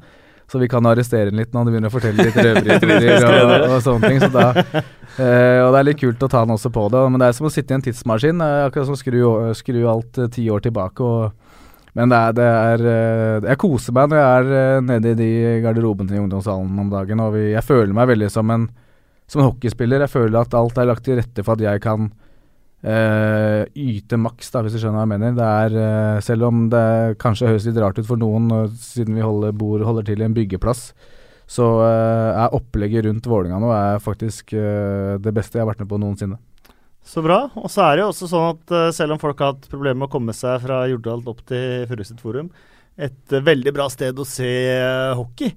Så vi kan arrestere han litt når han begynner å fortelle litt røverhistorier og, og, sånne ting. Så da, eh, og det er litt kult å ta han også på det. Men det er som å sitte i en tidsmaskin. Eh, akkurat som å skru, skru alt eh, ti år tilbake. Og, men det er, det er, eh, Jeg koser meg når jeg er eh, nede i de garderobene i ungdomshallen om dagen. Og vi, jeg føler meg veldig som en, som en hockeyspiller. Jeg føler at alt er lagt til rette for at jeg kan uh, yte maks, da, hvis du skjønner hva jeg mener. Det er, uh, selv om det kanskje høres litt rart ut for noen, uh, siden vi holder, bor, holder til i en byggeplass, så uh, opplegget rundt Vålinga nå er faktisk det beste jeg har vært med på noensinne. Så bra. Og så er det jo også sånn at selv om folk har hatt problemer med å komme seg fra Jordal opp til Furuset Forum, et veldig bra sted å se hockey.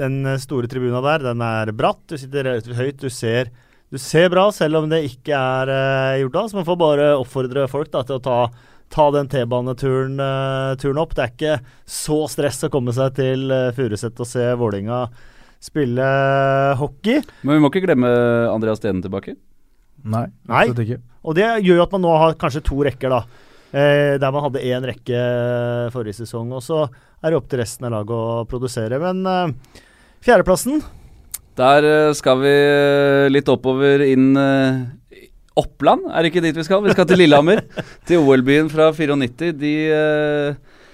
den store tribuna der, den er bratt, du sitter relativt høyt, du ser du ser bra, selv om det ikke er uh, Jordal. Så man får bare oppfordre folk da, til å ta, ta den T-baneturen uh, opp. Det er ikke så stress å komme seg til uh, Furuset og se Vålinga spille uh, hockey. Men vi må ikke glemme Andreas Stenen tilbake? Nei, absolutt ikke. Og det gjør jo at man nå har kanskje to rekker, da. Eh, der man hadde én rekke forrige sesong. Og så er det opp til resten av laget å produsere. Men eh, fjerdeplassen der eh, skal vi eh, litt oppover inn Oppland, er det ikke dit vi skal? Vi skal til Lillehammer. til OL-byen fra 94. De uh,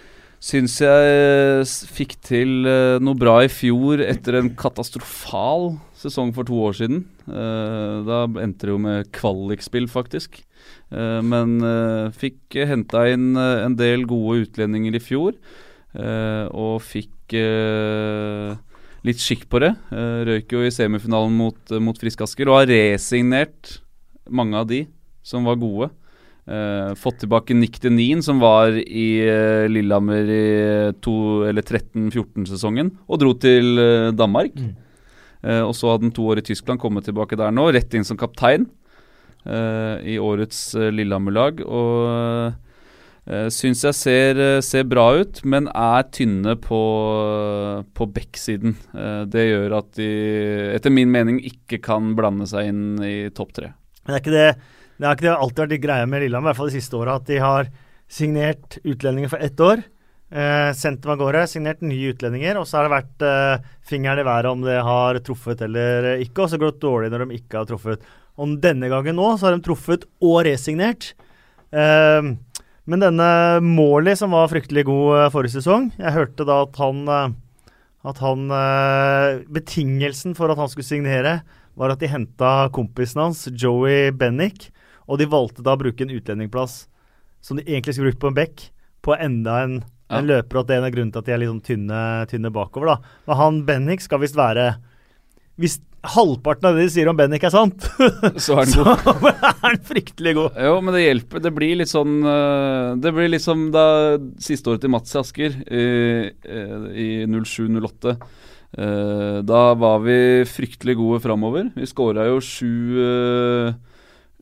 syns jeg fikk til uh, noe bra i fjor etter en katastrofal sesong for to år siden. Uh, da endte det jo med kvalikspill, faktisk. Uh, men fikk henta inn en del gode utlendinger i fjor. og fikk litt skikk på det. Røyk jo i semifinalen mot, mot Frisk Asker og har resignert mange av de som var gode. Uh, fått tilbake Nick Denin, som var i uh, Lillehammer i 13-14-sesongen, og dro til uh, Danmark. Mm. og så hadde han to år i Tyskland, kommet tilbake der nå, rett inn som kaptein i årets Lillehammer-lag. Og Uh, Syns jeg ser, eh, ser, bra ut, men er tynne på, på backsiden. Det gjør at de, etter min mening, ikke kan blande seg inn i topp tre. Men det er det, det har ikke det alltid vært litt greia med Lillehammer, i hvert fall de siste åra, at de har signert utlendinger for ett år. Eh, sendt dem av gårde, signert nye utlendinger, og så har det vært eh, fingeren i været om det har truffet eller ikke, og så går det dårlig når de ikke har truffet. Og denne gangen nå så har de truffet og resignert. Eh, men denne Morley, som var fryktelig god uh, forrige sesong Jeg hørte da at han, uh, at han uh, Betingelsen for at han skulle signere, var at de henta kompisen hans, Joey Bennick, og de valgte da å bruke en utlendingplass som de egentlig skulle brukt på en bekk, på enda en, ja. en løper, og det er en av grunnene til at de er litt sånn tynne, tynne bakover. da. Men han Bennick skal visst være hvis halvparten av det de sier om Bennick er sant, så er han god. så er han fryktelig god. Jo, men det hjelper. Det blir litt sånn eh, Det blir litt som da siste året til Mats Asker i, eh, i 07-08. Eh, da var vi fryktelig gode framover. Vi skåra jo sju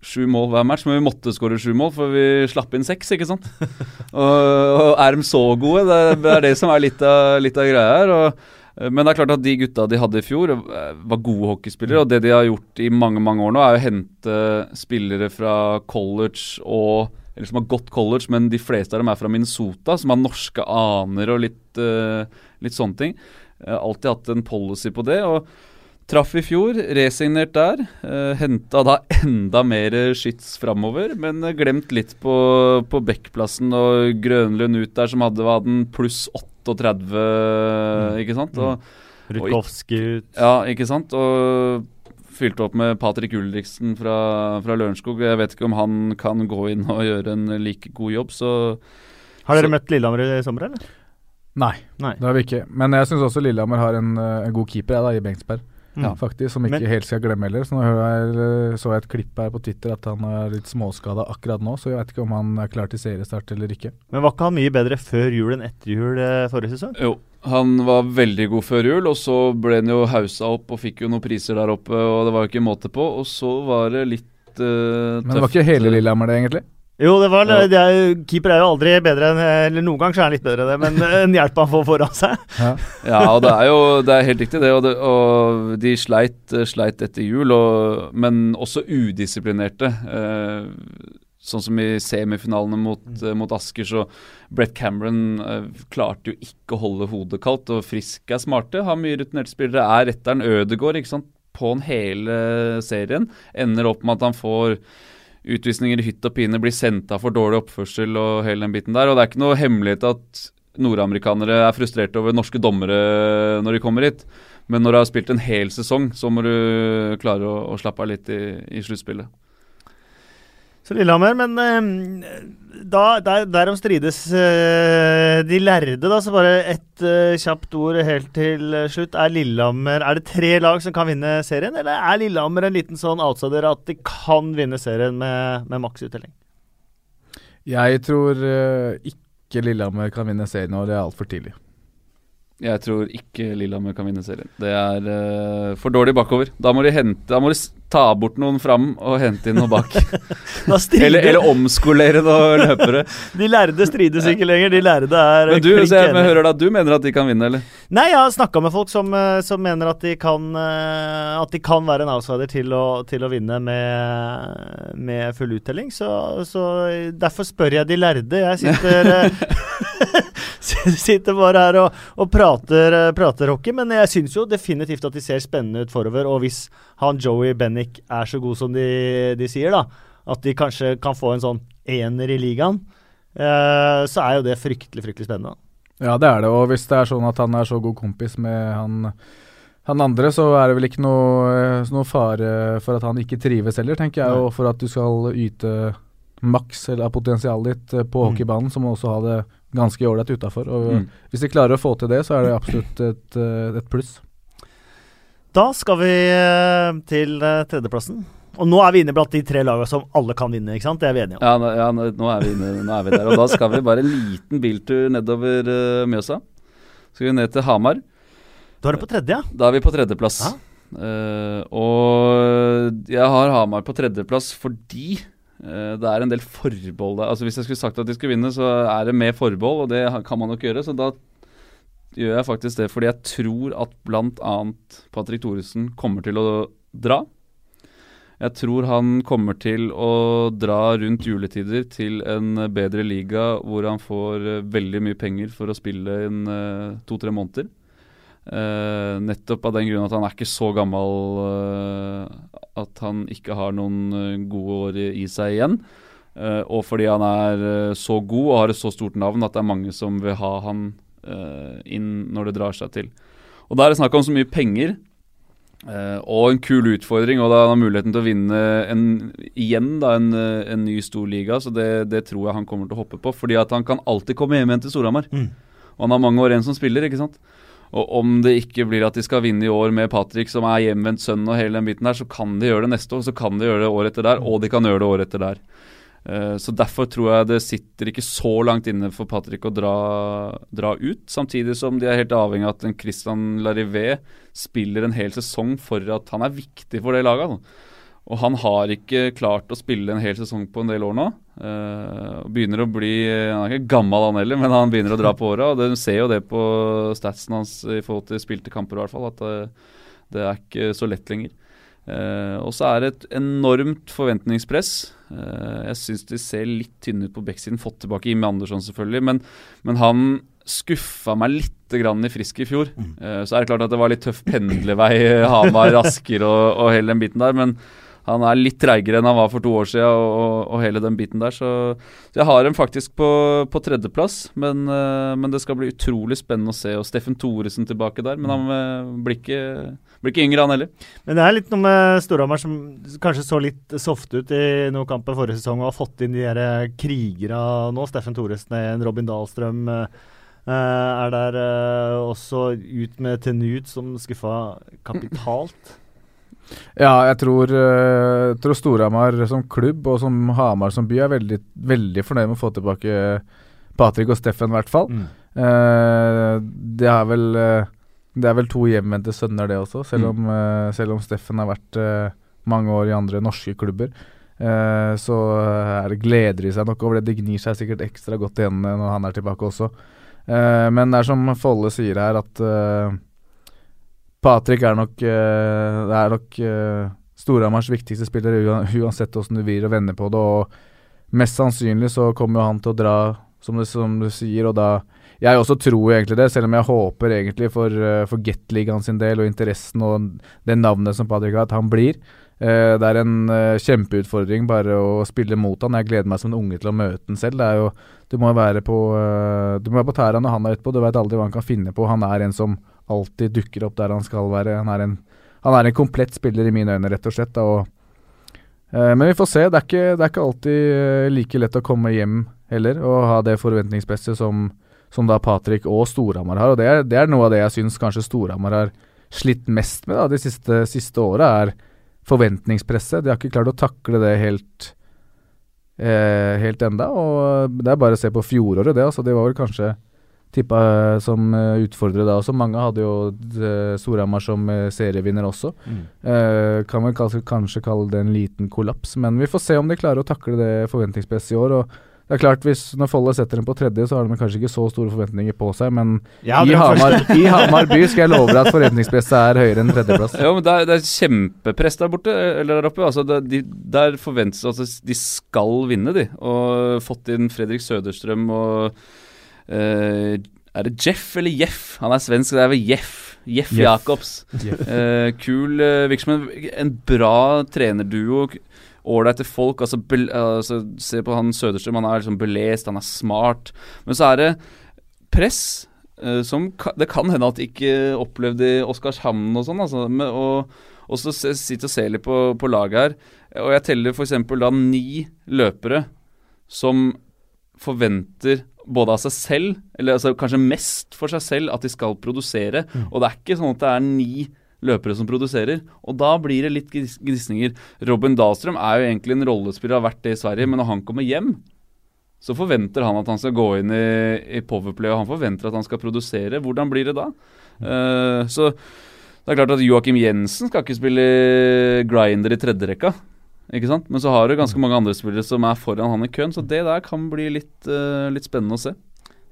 sju mål hver match, men vi måtte skåre sju mål, for vi slapp inn seks, ikke sant? og, og er de så gode? Det, det er det som er litt av, litt av greia her. og Eh, men det er klart at de gutta de hadde i fjor, eh, var gode hockeyspillere. Og det de har gjort i mange mange år nå, er å hente spillere fra college og Eller som har gått college, men de fleste av dem er fra Minnesota, som har norske aner og litt, uh, litt sånne ting. Har alltid hatt en policy på det. og Traff i fjor, resignert der. Eh, Henta da enda mer skyts framover, men glemt litt på, på Bekkplassen og Grønlund ut der, som hadde, hadde pluss åtte 38, mm. ikke sant? Og, mm. Rutkowski ut. Ja, ikke sant. Og fylte opp med Patrick Ulriksen fra, fra Lørenskog. Jeg vet ikke om han kan gå inn og gjøre en like god jobb, så Har dere så, møtt Lillehammer i sommer, eller? Nei, Nei, det har vi ikke. Men jeg syns også Lillehammer har en, eh, en god keeper, jeg, da, i Bengsberg. Ja. faktisk, Som ikke Men, helt skal glemme heller. Så nå jeg, eh, så jeg et klipp her på Twitter at han er litt småskada akkurat nå, så jeg vet ikke om han er klar til seriestart eller ikke. Men var ikke han mye bedre før jul enn etter jul eh, forrige sesong? Jo, han var veldig god før jul, og så ble han jo hausa opp og fikk jo noen priser der oppe, og det var jo ikke måte på. Og så var det litt uh, tøft. Men det var ikke hele Lillehammer, det, egentlig? Jo, det var, ja. det er, keeper er jo aldri bedre enn Eller noen ganger så er han litt bedre enn det, men en hjelp han får foran seg. Ja, ja og det er jo det er helt riktig, det. Og, det, og de sleit, sleit etter jul, og, men også udisiplinerte. Eh, sånn som i semifinalene mot, mm. eh, mot, Asker, så Brett Cameron eh, klarte jo ikke å holde hodet kaldt. Og Frisk er smarte, har mye rutinerte spillere. Er retteren Ødegård ikke sant? på en hele serien. Ender opp med at han får utvisninger i hytt og pine, blir sendt av for dårlig oppførsel og hele den biten der. Og det er ikke noe hemmelighet at nordamerikanere er frustrerte over norske dommere når de kommer hit. Men når du har spilt en hel sesong, så må du klare å, å slappe av litt i, i sluttspillet. Så Lillehammer, men uh, da, der, derom strides uh, de lærde, da. Så bare ett uh, kjapt ord helt til slutt. Er Lillehammer Er det tre lag som kan vinne serien, eller er Lillehammer en liten sånn outsider at de kan vinne serien med, med maksuttelling? Jeg tror ikke Lillehammer kan vinne serien, og det er altfor tidlig. Jeg tror ikke Lillehammer kan vinne serien. Det er uh, for dårlig bakover. Da må de, hente, da må de ta bort noen fram og hente inn noe bak. eller, eller, omskolere noen løpere. de lærde strides ikke lenger. De lærde er Men du, jeg, men hører da, du mener at de kan vinne, eller? Nei, jeg har snakka med folk som, eh, som, mener at de, kan, eh, at de kan være en outsider til å, til å vinne med, med full uttelling. Så, så, derfor spør jeg de lærde. Jeg sitter sitter bare her og, og prater, eh, prater, hockey. Men jeg syns jo definitivt at de ser spennende ut forover. Og hvis han Joey Bennick er så god som de, de sier, da, at de kanskje kan få en sånn ener i ligaen, eh, så er jo det fryktelig, fryktelig spennende. Ja, det er det. Og hvis det er sånn at han er så god kompis med han, han andre, så er det vel ikke noe, eh, noe fare for at han ikke trives heller, tenker jeg. Nei. Og for at du skal yte maks av potensialet ditt eh, på mm. hockeybanen, så må du også ha det ganske ålreit utafor. Mm. Hvis de klarer å få til det, så er det absolutt et, eh, et pluss. Da skal vi eh, til eh, tredjeplassen. Og nå er vi inne blant de tre lagene som alle kan vinne, ikke sant? Det er vi enige om. Ja, nå, ja, nå, er, vi inne, nå er vi der. Og da skal vi bare en liten biltur nedover uh, Mjøsa. Skal vi ned til Hamar. Da er du på tredje, ja? Da er vi på tredjeplass. Uh, og jeg har Hamar på tredjeplass fordi det er en del forbehold. Altså Hvis jeg skulle sagt at de skulle vinne, så er det med forbehold, og det kan man nok gjøre. Så da gjør jeg faktisk det fordi jeg tror at bl.a. Patrick Thoresen kommer til å dra. Jeg tror han kommer til å dra rundt juletider til en bedre liga hvor han får eh, veldig mye penger for å spille inn uh, to-tre måneder. Uh, nettopp av den grunn at han er ikke så gammel uh, at han ikke har noen uh, gode år i, i seg igjen. og fordi han er så god og har et så stort navn at det er mange som vil ha han inn når det drar seg til. Og Da er det snakk om så mye penger og en kul utfordring, og da han har muligheten til å vinne en, igjen da, en, en ny stor liga. Så det, det, tror jeg han kommer til å hoppe på, fordi at han kan alltid komme hjem igjen til Storhamar. Mm. Og han har mange år igjen som spiller, ikke sant. Og om det ikke blir at de skal vinne i år med Patrick som er hjemvendt sønn og hele den biten der, så kan de gjøre det neste år, så kan de gjøre det året etter der, og de kan gjøre det året etter der. Uh, så Derfor tror jeg det sitter ikke så langt inne for Patrick å dra, dra ut. Samtidig som de er helt avhengig av at en Christian Larivé spiller en hel sesong for at han er viktig for det laget. Og han har ikke klart å spille en hel sesong på en del år nå. Uh, begynner å bli Han er ikke gammel han heller, men han begynner å dra på åra. Du ser jo det på statsen hans i forhold til spilte kamper, i hvert fall. At det, det er ikke så lett lenger. Uh, og så er det et enormt forventningspress. Uh, jeg syns de ser litt tynne ut på backsiden. Fått tilbake Jimmy Andersson, selvfølgelig. Men, men han skuffa meg litt grann i Frisk i fjor. Uh, så er det klart at det var litt tøff pendlervei, Hamar, Asker og, og hele den biten der. Men han er litt treigere enn han var for to år siden, og, og, og hele den biten der. Så, så, jeg har dem faktisk på, på tredjeplass, men, uh, men, det skal bli utrolig spennende å se. Og Steffen Thoresen tilbake der, men han uh, blir, ikke, blir, ikke, yngre, han heller. Men det er litt noe med Storhamar som kanskje så litt soft ut i noen kamper forrige sesong, og har fått inn de der eh, krigere nå. Steffen Thoresen igjen, Robin Dahlstrøm. Uh, er der også ut med Tenut, som skuffa kapitalt. Ja, jeg tror, uh, tror Storhamar som klubb og som Hamar som by er veldig, veldig fornøyd med å få tilbake Patrick og Steffen, i hvert fall. Mm. Eh, det, er vel, uh, det er vel to hjemvendte sønner, det også, selv om, mm. selv om Steffen har vært mange år i andre norske klubber. så er det gleder de seg nok over det. Det gnir seg sikkert ekstra godt igjen når han er tilbake også. men det er som Folle sier her, at Patrick er nok, uh, er nok uh, Storhamars viktigste spiller, uansett hvordan du vrir og vender på det. Og mest sannsynlig så kommer han til å dra, som du, som du sier, og da Jeg også tror egentlig det, selv om jeg håper egentlig for, uh, for Gateligaen sin del og interessen og det navnet som Patrick har, at han blir. Uh, det er en uh, kjempeutfordring bare å spille mot han. Jeg gleder meg som en unge til å møte han selv. Det er jo, du må være på, uh, du må være på tæra når han er ute på. Du vet aldri hva han kan finne på. Han er en som alltid dukker opp der han skal være. Han er en, han er en komplett spiller i mine øyne, rett og slett. Og, eh, men vi får se. Det er, ikke, det er, ikke, alltid eh, like lett å komme hjem heller og ha det forventningspresset som, som da Patrick og Storhamar har. Og det er, det er, noe av det jeg syns kanskje Storhamar har slitt mest med da, de siste, siste åra, er forventningspresset. De har ikke klart å takle det helt eh, helt enda, og Det er bare å se på fjoråret, det. altså De var vel kanskje tippa eh, som utfordrer utfordrere da også. Mange hadde jo uh, Storhamar som serievinner også. Mm. Eh, kan vel kanskje, kanskje, kalle det en liten kollaps, men vi får se om de klarer å takle det forventningspresset i år. og det er klart, hvis Når Folle setter dem på tredje, så har de kanskje ikke så store forventninger på seg, men ja, i, Hamar, i, Hamar, by skal jeg love deg at forventningspresset er høyere enn tredjeplass. Ja, men det er, det er kjempepress der borte, eller der oppe. Altså, det, de, der forventes altså, De skal vinne, de. Og fått inn Fredrik Søderstrøm og Uh, er det Jeff eller Jeff? Han er svensk, det er vel Jeff. Jeff, Jeff. Jacobs. Jeff. Uh, kul uh, virksomhet. en, bra trenerduo. Ålreite folk. Altså, be, altså, se på han Søderstrøm, han er liksom belest, han er smart. Men så er det press. Uh, som ka, det kan hende at de ikke opplevde i Oskarshamn og sånn. Altså, og, og så sitter og ser litt på, på laget her. Og jeg teller f.eks. da ni løpere som forventer både av seg selv, eller altså kanskje mest for seg selv, at de skal produsere. Mm. Og det er ikke sånn at det er ni løpere som produserer. Og da blir det litt gnisninger. Robin Dahlstrøm er jo egentlig en rollespiller, har vært det i Sverige, men når han kommer hjem, så forventer han at han skal gå inn i, i Powerplay, og han forventer at han skal produsere. Hvordan blir det da? Mm. Uh, så det er klart at Joakim Jensen skal ikke spille grinder i tredjerekka. Ikke sant? Men så har du ganske mange andre spillere som er foran han i køen, så det der kan bli litt, uh, litt spennende å se.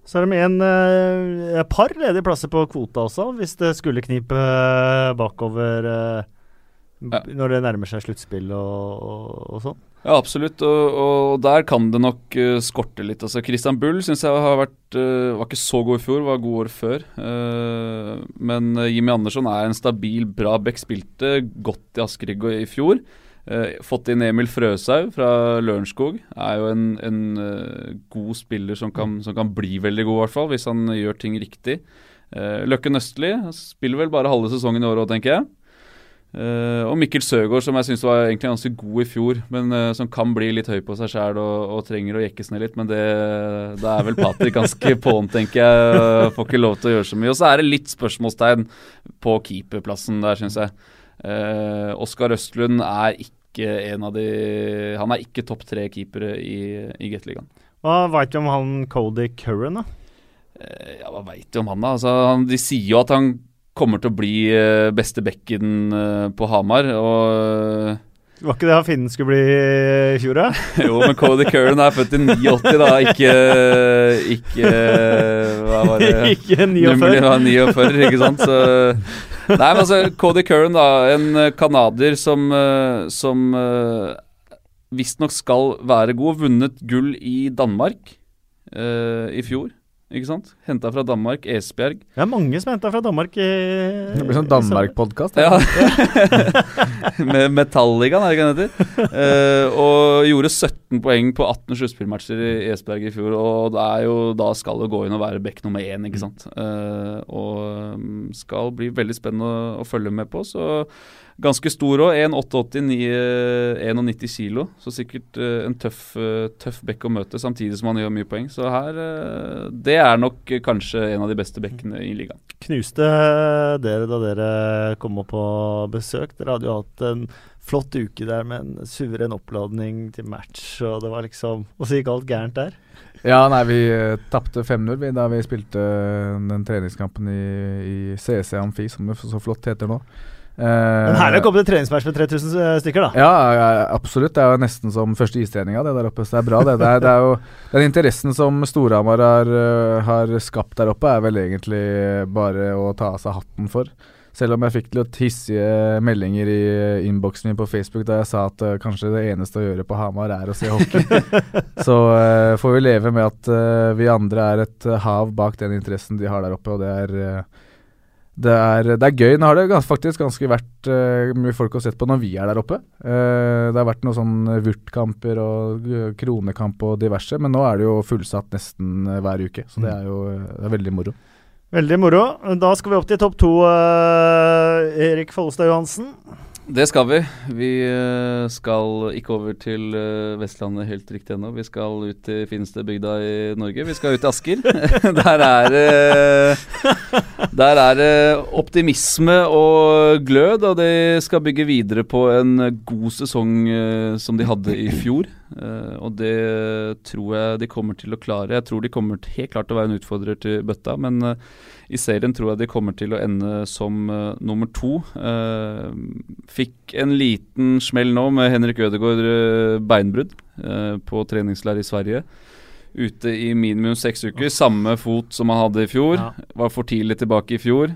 Så er det med en uh, par ledige plasser på kvota også, hvis det skulle knipe uh, bakover uh, ja. når det nærmer seg sluttspill og, og, og, sånn. Ja, absolutt, og, og, der kan det nok skorte litt. Altså, Christian Bull syns jeg har vært var ikke så god i fjor, var god år før. men Jimmy Andersson er en stabil, bra back. Spilte godt i Askerigg i fjor. Uh, fått inn Emil Frøshaug fra Lørenskog. Er jo en, en uh, god spiller som kan, som kan, bli veldig god, i hvert fall, hvis han gjør ting riktig. Uh, Løkken Østli spiller vel bare halve sesongen i år òg, tenker jeg. og Mikkel Søgaard, som jeg syns var egentlig ganske god i fjor, men som kan bli litt høy på seg sjæl og, og, trenger å jekkes ned litt. Men det, det er vel Patrick ganske på'n, tenker jeg. Får ikke lov til å gjøre så mye. Og så er det litt spørsmålstegn på keeperplassen der, syns jeg. Uh, Oskar Østlund er ikke en av de Han er ikke topp tre keepere i, i Gateligaen. Hva veit du om han Cody Curran, da? Eh, ja, hva veit du om han, da? Altså, han, de sier jo at han kommer til å bli uh, beste bekken uh, på Hamar. Og Var ikke det han finnen skulle bli i fjor, da? jo, men Cody Curran er født i 89, da. Ikke, ikke Hva var det? ikke 49. Nummeret var 49, ikke sant. Så Nei, men altså, Cody Curran, da. En canadier som, som visstnok skal være god. Vunnet gull i Danmark uh, i fjor. Ikke sant? Henta fra Danmark. Esbjerg. Det er mange som er henta fra Danmark. I, det blir sånn Danmark-podkast. Ja. Med Metalligaen, er det ikke den heter? Uh, og gjorde 17 poeng på 18 sluttspillmatcher i Esbjerg i fjor. Og det er jo, da skal det gå inn og være back nummer én, ikke sant. Uh, og mm, skal bli veldig spennende å, å følge med på. Så Ganske stor òg. 1,88, 91 kilo. Så sikkert uh, en tøff, uh, tøff bekk å møte, samtidig som han gjør mye poeng. Så her uh, Det er nok kanskje en av de beste bekkene i ligaen. Knuste dere da dere kom opp på besøk? Dere hadde jo hatt en flott uke der med en suveren oppladning til match, og det var liksom Og så gikk alt gærent der? Ja, nei, vi uh, tapte 5-0 da vi spilte den treningskampen i, i CC Amfi, som det så flott heter nå. Men her å komme et treningsmatch med 3000 eh, stykker, da. Ja, ja, absolutt. Det er jo nesten som første istreninga, det der oppe. Så det er bra, det. det, er, det er jo, den interessen som Storhamar har, eh, har, skapt der oppe, er vel egentlig bare å ta av seg hatten for. Selv om jeg fikk litt hissige meldinger i innboksen min på Facebook da jeg sa at uh, kanskje det eneste å gjøre på Hamar er å se hockey. så uh, får vi leve med at uh, vi andre er et hav bak den interessen de har der oppe, og det er det er, det er, gøy. Nå har det faktisk ganske vært uh, mye folk å sett på når vi er der oppe. Uh, det har vært noen sånn Vurt-kamper og uh, kronekamp og diverse, men nå er det jo fullsatt nesten hver uke. Så det mm. er jo det er veldig moro. Veldig moro. Da skal vi opp til topp to, Erik Follestad Johansen. Det skal vi. Vi eh, skal ikke over til eh, Vestlandet helt riktig ennå. Vi skal ut til fineste bygda i Norge. Vi skal ut til Asker. der er er det optimisme og glød, og de skal bygge videre på en god sesong eh, som de hadde i fjor. Og det tror jeg de kommer til å klare. Jeg tror de kommer helt klart til å være en utfordrer til bøtta, men i serien tror jeg de kommer til å ende som uh, nummer to. Uh, fikk en liten smell nå med Henrik Ødegaard uh, beinbrudd på treningsleir i Sverige. Ute i minimum seks uker. Samme fot som han hadde i fjor. Ja. Var for tidlig tilbake i fjor.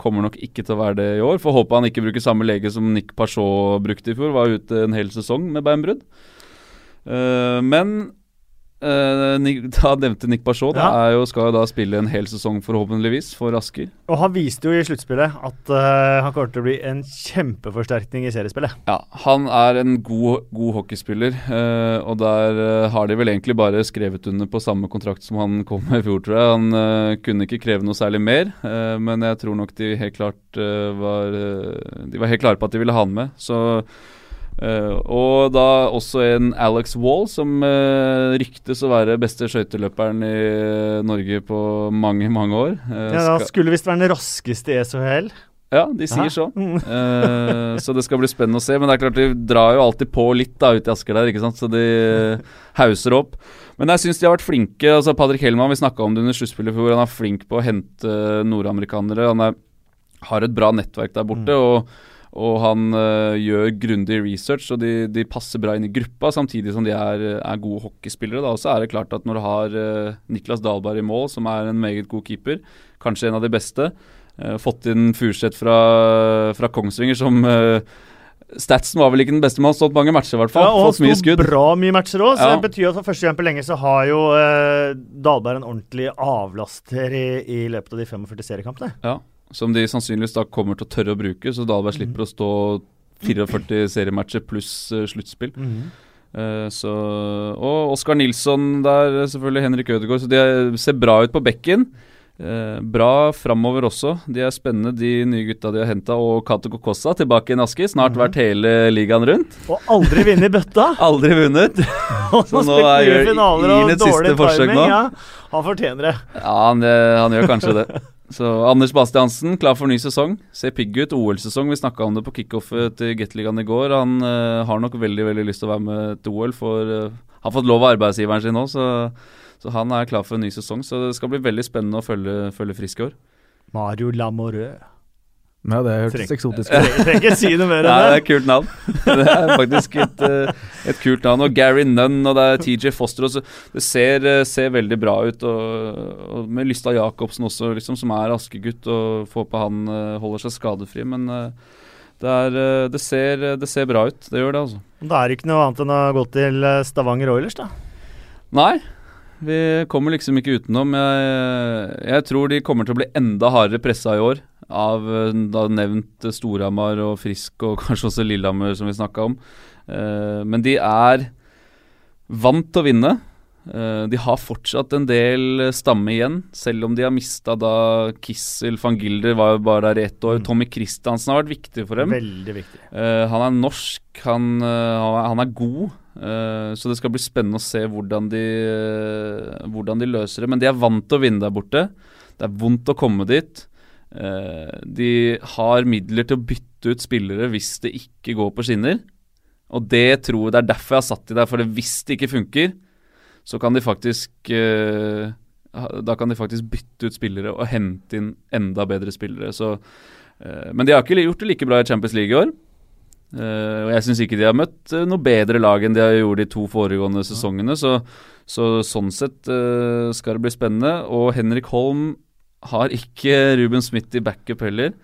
kommer nok ikke til å være det i år. Får håpe han ikke bruker samme lege som Nick Parchot brukte i fjor. Var ute en hel sesong med beinbrudd. men Uh, da nevnte Nick Bachot. Ja. Jo, skal jo da spille en hel sesong, forhåpentligvis, for Asker. Og han viste jo i sluttspillet at uh, han kommer til å bli en kjempeforsterkning i seriespillet. Ja, han er en god, god hockeyspiller, uh, og der har de vel egentlig bare skrevet under på samme kontrakt som han kom med i fjor, tror jeg. Han kunne ikke kreve noe særlig mer, men jeg tror nok de helt klart var De var helt klare på at de ville ha han med. Så Uh, og da også en Alex Wall, som uh, ryktes å være beste skøyteløperen i uh, Norge på mange, mange år. ja, da skulle visst være den raskeste i SHL. Ja, de sier så. Mm. så det skal bli spennende å se. Men det er klart de drar jo alltid på litt da ute i Asker der, ikke sant? så de hauser opp. Men jeg syns de har vært flinke. altså Patrick Hellmann, vi snakka om det under sluttspillet hvor han er flink på å hente nordamerikanere. Han er, har et bra nettverk der borte. Mm. og og han uh, gjør grundig research, og de, de, passer bra inn i gruppa, samtidig som de er, er gode hockeyspillere. Da. Og så er det klart at når du har uh, Niklas Dahlberg i mål, som er en meget god keeper, kanskje en av de beste, uh, fått inn Furseth fra, fra, Kongsvinger som Statsen var vel ikke den beste, men har stått mange matcher, i hvert fall. Ja, og fått mye skudd. bra mye matcher òg, så ja. det betyr at for første gang på lenge så har jo Dahlberg en ordentlig avlaster i, i løpet av de 45 seriekampene. Ja, som de sannsynligvis da kommer til å tørre å bruke, så Dahlberg slipper mm. å stå 44 seriematcher pluss uh, sluttspill. Mm. Uh, så, og Oskar Nilsson der, selvfølgelig Henrik Ødegaard. Så de ser bra ut på bekken. Uh, bra framover også. De er spennende, de nye gutta de har henta. Og Cato Kokossa tilbake i Naski. Snart mm. vært hele ligaen rundt. Og aldri vunnet bøtta! aldri vunnet. så nå er gjør Iren et siste forsøk nå. Ja, han fortjener det. Ja, han, han gjør kanskje det. Så Anders Bastiansen, klar for ny sesong. Ser pigg ut. OL-sesong. Vi snakka om det på kickoffet til Gateligaen i går. Han uh, har nok veldig veldig lyst til å være med til OL. For, uh, har fått lov av arbeidsgiveren sin nå, så, så, han er klar for en ny sesong. Så det skal bli veldig spennende å følge, følge Frisk i år. Mario Lamoreux. Ja, det hørtes eksotisk ut. Trenger trenger ikke si noe mer Nei, det er et kult navn. Det er faktisk et, eh, et kult navn. Og Gary Nunn og det er TJ Foster også. Det ser, eh, ser veldig bra ut. Og, og med Lysta Jacobsen også, liksom, som er askegutt. Og får på han eh, holder seg skadefri. Men det, er, det, ser, det ser bra ut. Det gjør det, altså. Det er ikke noe annet enn å gå til Stavanger Oilers, da. Nei, vi kommer liksom ikke utenom. Jeg, jeg tror de kommer til å bli enda hardere pressa i år av eh, da nevnt Storhamar og Frisk og kanskje også Lillehammer, som vi snakka om. Eh, men de er vant til å vinne. Eh, de har fortsatt en del stamme igjen, selv om de har mista da Kissel van Gilder var jo bare der i ett år. Mm. Tommy Christiansen har vært viktig for dem. Veldig viktig. Uh, han er norsk, han, uh, han er- god. Uh, så det skal bli spennende å se hvordan de, hvordan de løser det. Men de er vant til å vinne der borte. Det er vondt å komme dit. De har midler til å bytte ut spillere hvis det ikke går på skinner. Og det tror jeg det er derfor jeg har satt de der. For det hvis det ikke funker, så kan de faktisk eh, Da kan de faktisk bytte ut spillere og hente inn enda bedre spillere. Så, eh, men de har ikke gjort det like bra i Champions League i år. Eh, og jeg syns ikke de har møtt noe bedre lag enn de har gjort de to foregående sesongene. Så, så sånn sett skal det bli spennende. Og Henrik Holm har ikke Ruben Smith i backup heller.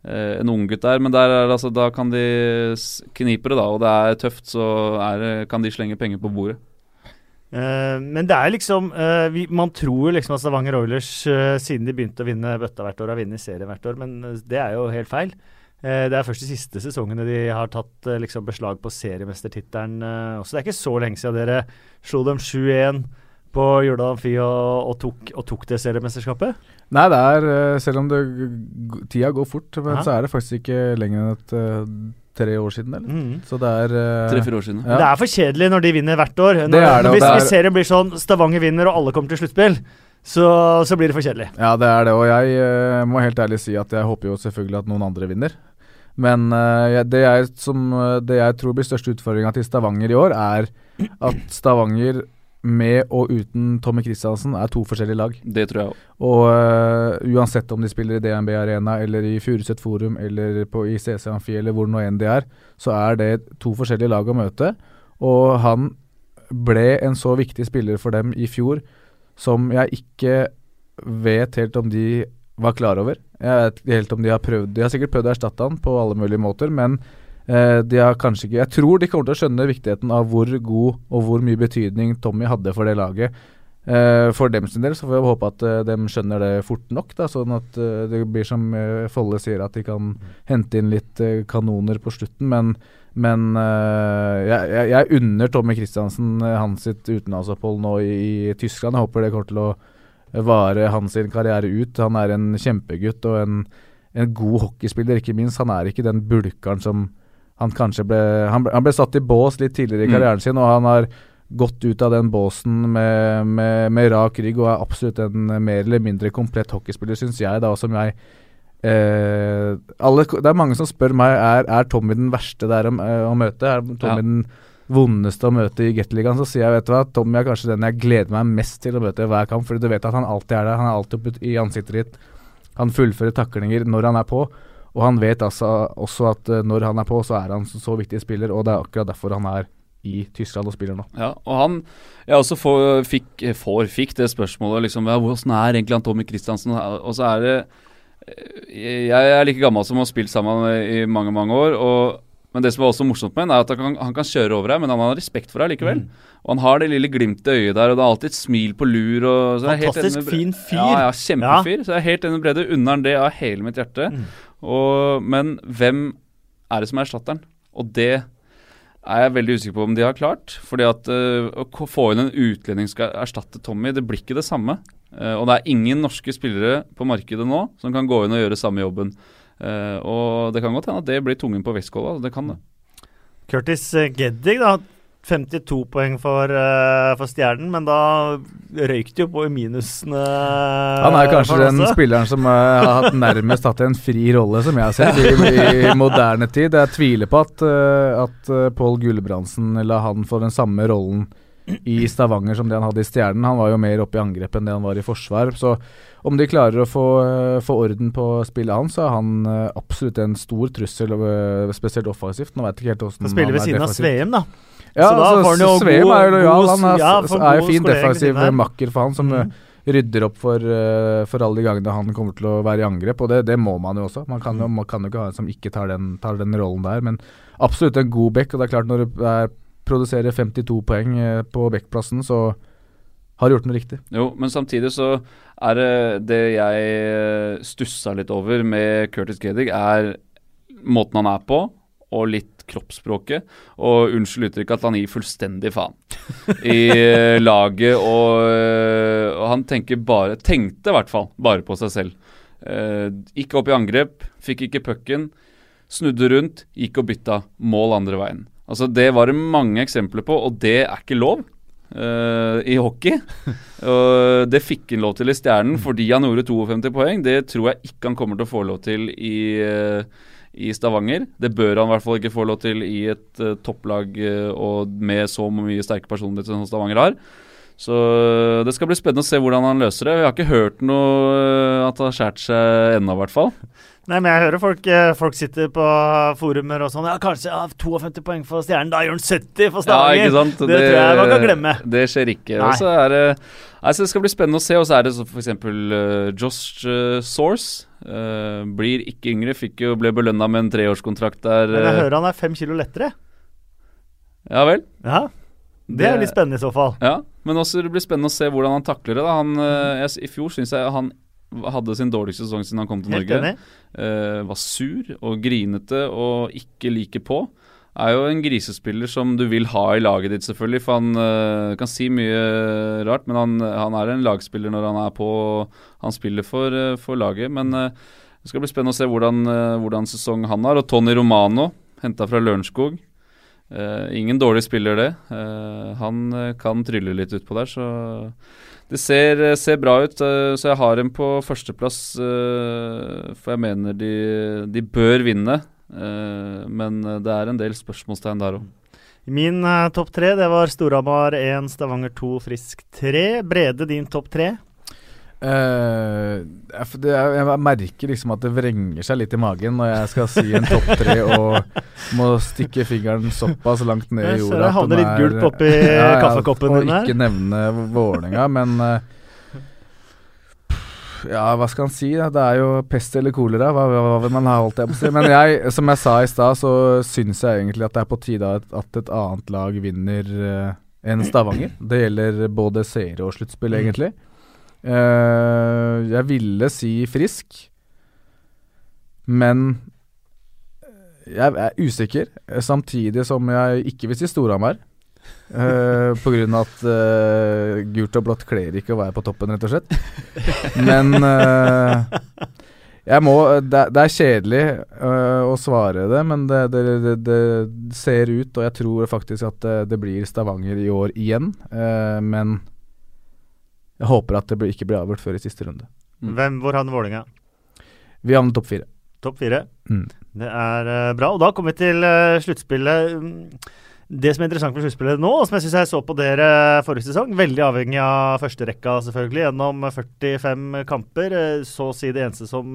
Eh, en unggutt der, men der er, altså, da kan de knipe det, da. Og det er tøft, så er, kan de slenge penger på bordet. Eh, men det er liksom eh, vi, Man tror jo liksom at Stavanger Oilers, eh, siden de begynte å vinne bøtta hvert år, har vunnet serien hvert år, men det er jo helt feil. Det er først de siste sesongene de har tatt liksom beslag på seriemestertittelen også. Det er ikke så lenge siden dere slo dem 7-1 på Jordal Amfi og, og, tok, og tok det seriemesterskapet. Nei, det er Selv om det, tida går fort, men Ja. så er det faktisk ikke lenger enn et tre år siden, eller? Mm. Så det er eh, Tre-fire år siden. Ja. Det er for kjedelig når de vinner hvert år. Når, Det er det, hvis, det er- hvis serien blir sånn Stavanger vinner og alle kommer til sluttspill, så, så blir det for kjedelig. Ja, det er det, og jeg uh, må helt ærlig si at jeg håper jo selvfølgelig at noen andre vinner. Men uh, det, jeg, som, det jeg tror blir største utfordringa til Stavanger i år, er at Stavanger med og uten Tommy Christiansen er to forskjellige lag. Det tror jeg òg. Og uh, uansett om de spiller i DNB Arena eller i Furuset Forum eller på ICC CC Amfi eller hvor nå enn de er, så er det to forskjellige lag å møte. Og han ble en så viktig spiller for dem i fjor som jeg ikke vet helt om de var klar over. Jeg vet ikke helt om De har prøvd De har sikkert prøvd å erstatte han på alle mulige måter, men de har kanskje ikke Jeg tror de kommer til å skjønne viktigheten av hvor god og hvor mye betydning Tommy hadde for det laget. Eh, for dem sin del så får vi håpe at eh, de skjønner det fort nok, da, sånn at eh, det blir som eh, Folle sier, at de kan hente inn litt eh, kanoner på slutten. Men, men eh, jeg, jeg, jeg unner Tommy Christiansen eh, hans sitt utenlandsopphold nå i, i Tyskland. Jeg håper det kommer til å vare hans karriere ut. Han er en kjempegutt og en, en god hockeyspiller, ikke minst. Han er ikke den bulkeren som han kanskje ble Han ble, han ble satt i bås litt tidligere i Mm. karrieren sin, og han har gått ut av den båsen med, med, med rak rygg og er absolutt en mer eller mindre komplett hockeyspiller, syns jeg, da, som jeg eh, alle, Det er mange som spør meg er, er Tommy den verste der å, eh, å møte. Er Tommy Ja. den vondeste å møte i Gateligaen, så sier jeg vet du hva, Tommy er kanskje den jeg gleder meg mest til å møte i hver kamp, fordi du vet at han alltid er der. Han er alltid oppe i ansiktet ditt. Han fullfører taklinger når han er på, og han vet altså også at eh, når han er på, så er han så, så viktig spiller, og det er akkurat derfor han er i Tyskland og spiller nå. Ja, og han Jeg også får, fikk, eh, får, fikk det spørsmålet liksom ja, Hvordan er egentlig han Tommy Christiansen? Og så er det eh, Jeg er like gammel som har spilt sammen i mange, mange år. Og, men det som er også morsomt med han er at han kan, han kan kjøre over deg, men han har respekt for deg likevel. Og han har det lille glimtet i øyet der, og det er alltid et smil på lur. Og, så jeg er helt Fantastisk fin fyr. Ja, ja, kjempefyr. Så jeg er helt enig med Brede. Unner han det av hele mitt hjerte. Mm. Og, men hvem er det som er erstatteren? Og det er jeg veldig usikker på om de har klart. Fordi at uh, å få inn en utlending skal erstatte Tommy, det blir ikke det samme. Uh, og det er ingen norske spillere på markedet nå som kan gå inn og gjøre samme jobben. Uh, og det kan godt hende at det blir tungen på vektskåla. Det kan det. Curtis Geddig, da. 52 poeng for, uh, for Stjernen, men da røyk det jo på i minusene. Han er kanskje den spilleren som uh, har hatt nærmest hatt en fri rolle, som jeg har sett, i, i moderne tid. Jeg tviler på at, uh, at eh, Pål Gulbrandsen la han få den samme rollen i Stavanger som det han hadde i Stjernen. Han var jo mer oppe i angrep enn det han var i forsvar. Så om de klarer å få, uh, få orden på spillet hans, så er han uh, absolutt en stor trussel, uh, spesielt offensivt. Nå veit ikke helt åssen han spiller ved siden av Sveum, da. Ja, så da altså, får han jo Sveum god, er jo lojal. Han er, ja, er jo fin defensiv makker for han, som mm. rydder opp for, for, alle de gangene han kommer til å være i angrep. Og det, det må man jo også. Man kan jo, man kan jo ikke ha en som ikke tar den, tar den rollen der. Men absolutt en god back. Og det er klart, når du er produserer 52 poeng på backplassen, så har du gjort noe riktig. Jo, men samtidig så er det det jeg stussa litt over med Curtis Gedig, er måten han er på, og litt kroppsspråket. Og unnskyld uttrykket at han gir fullstendig faen i laget. Og, og, han tenker bare Tenkte i hvert fall bare på seg selv. Uh, gikk opp i angrep, fikk ikke pucken. Snudde rundt, gikk og bytta. Mål andre veien. Altså Det var det mange eksempler på, og det er ikke lov. Uh, i hockey. Og det fikk han lov til i Stjernen fordi han gjorde 52 poeng. Det tror jeg ikke han kommer til å få lov til i, uh, i Stavanger. Det bør han i hvert fall ikke få lov til i et uh, topplag og med så mye sterke personligheter som Stavanger har. Så det skal bli spennende å se hvordan han løser det. Vi har ikke hørt noe at det har skåret seg ennå, i hvert fall. Nei, men jeg hører folk, eh, folk sitter på forumer og sånn Ja, kanskje ja, 52 poeng for Stjernen. Da gjør han 70 for Stavanger! Ja, ikke sant? Det, det, tror jeg man kan glemme. Det skjer ikke. Og så er det altså, Det skal bli spennende å se. Og så er det f.eks. Uh, Josh uh, Source. Uh, blir ikke yngre. Fikk jo, ble belønna med en treårskontrakt der. Men jeg hører han er fem kilo lettere. Ja vel? Ja, det, er litt spennende i så fall. Ja, men også det blir spennende å se hvordan han takler det. Han, jeg, I fjor syns jeg han hadde sin dårligste sesong siden han kom til Helt Norge. Uh, var sur og grinete og ikke like på. Er jo en grisespiller som du vil ha i laget ditt, selvfølgelig. For han uh, kan si mye rart, men han, han, er en lagspiller når han er på. Han spiller for, uh, for laget. Men det skal bli spennende å se hvordan, hvordan sesong han har. Og Tony Romano, henta fra Lørenskog. Ingen dårlig spiller, det. han kan trylle litt utpå der, så det ser, eh, ser, bra ut, Uh, så jeg har dem på førsteplass. Eh, for jeg mener de, de bør vinne. Men det er en del spørsmålstegn der òg. Min uh, topp tre det var Storhamar 1, Stavanger 2, Frisk 3. Brede, din topp tre? Uh, jeg, jeg, merker liksom at det vrenger seg litt i magen når jeg skal si en topp tre og må stikke fingeren såpass langt ned i jorda. Det havner litt gulp oppi ja, kaffekoppen din her. Og ikke nevne Vålerenga, men uh, Ja, hva skal han si? Da? Det er jo pest eller kolera, hva, hva, vil man ha, holdt jeg på å si. Men jeg, som jeg sa i stad, så syns jeg egentlig at det er på tide at, at et annet lag vinner uh, enn Stavanger. Det gjelder både seere og sluttspill, mm. Uh, jeg ville si frisk, men jeg er usikker. Samtidig som jeg ikke vil si Storhamar. Uh, på grunn av at uh, gult og blått kler ikke å være på toppen, rett og slett. Men uh, jeg må Det, det er kjedelig å svare det, men det, det, det, ser ut, og jeg tror faktisk at det, blir Stavanger i år igjen. men jeg håper at det ikke blir avgjort før i siste runde. Mm. Hvem, Hvor havner Vålerenga? Vi havner topp fire. Topp fire. Mm. Det er uh, bra. Og da kommer vi til uh, sluttspillet. Det som er interessant med sluttspillet nå, og som jeg syns jeg så på dere forrige sesong, veldig avhengig av førsterekka, selvfølgelig, gjennom 45 kamper. Så å si det eneste som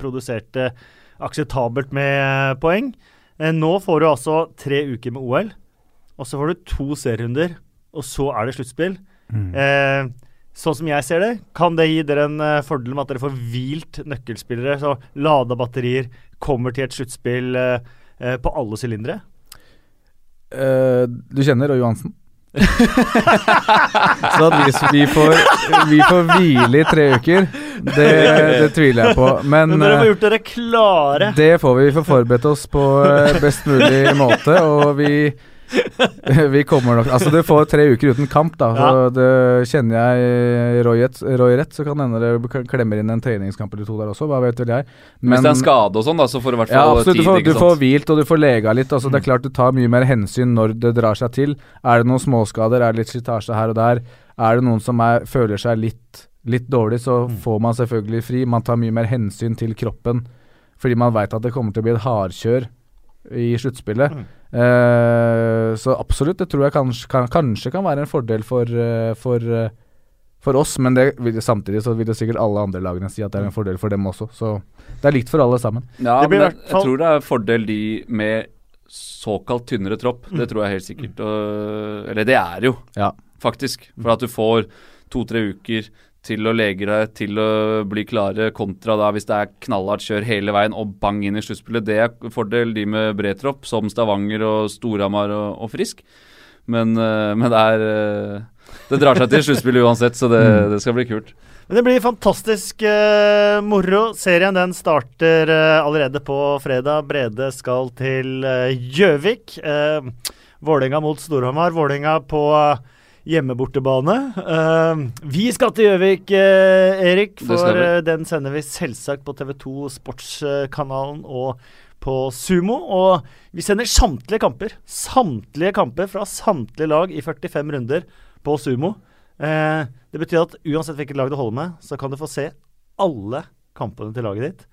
produserte akseptabelt med poeng. nå får du altså tre uker med OL, og så får du to serierunder, og så er det sluttspill. Mm. Sånn som jeg ser det, kan det gi dere en uh, fordel med at dere får hvilt nøkkelspillere. Så lada batterier kommer til et sluttspill uh, uh, på alle sylindere. du kjenner Roy Johansen? så at vi, vi, får, vi får hvile i tre uker, det, det tviler jeg på. Men, Men dere får gjort dere klare. Det får vi. Vi får forberedt oss på best mulig måte. Og vi vi kommer nok Altså, du får tre uker uten kamp, da. Så ja. det kjenner jeg Roy, et, Roy, rett, så kan hende det klemmer inn en treningskamp eller to der også. Hva vet vel jeg. Men, Hvis det er en skade og sånn, da, så får du i hvert fall ja, absolutt, tid. Du får, du får hvilt, og du får lega litt. Altså, mm. Det er mm. klart du tar mye mer hensyn når det drar seg til. Er det noen småskader, er det litt slitasje her og der, er det noen som er, føler seg litt, litt dårlig, så mm. får man selvfølgelig fri. Man tar mye mer hensyn til kroppen fordi man veit at det kommer til å bli et hardkjør i sluttspillet. Mm. Eh, så absolutt, det tror jeg kanskje kan, kanskje kan være en fordel for, uh, for, uh, for oss, men det vil, samtidig så vil det sikkert alle andre lagene si at det er en fordel for dem også. Så det er likt for alle sammen. Ja, Det blir men jeg, jeg tror det er fordel de med såkalt tynnere tropp. Mm. Det tror jeg helt sikkert. Og, eller det er jo, Ja. faktisk. For at du får to-tre uker til å lege deg, til å bli klare, kontra da hvis det er knallhardt kjør hele veien og bang inn i sluttspillet. Det er fordel de med bred tropp, som Stavanger og Storhamar og, og Frisk. Men, eh, men det er eh, Det drar seg til sluttspillet uansett, så det, Mm. det skal bli kult. Men det blir fantastisk uh, moro. Serien den starter uh, allerede på fredag. Brede skal til Gjøvik. Uh, Vålerenga mot Storhamar. Vålerenga på eh, hjemmebortebane. Uh, vi skal til Gjøvik, uh, Erik, for uh, den sender vi selvsagt på TV2 Sportskanalen og på Sumo. Og vi sender samtlige kamper. Samtlige kamper fra samtlige lag i 45 runder på Sumo. Det betyr at uansett hvilket lag du holder med, så kan du få se alle kampene til laget ditt.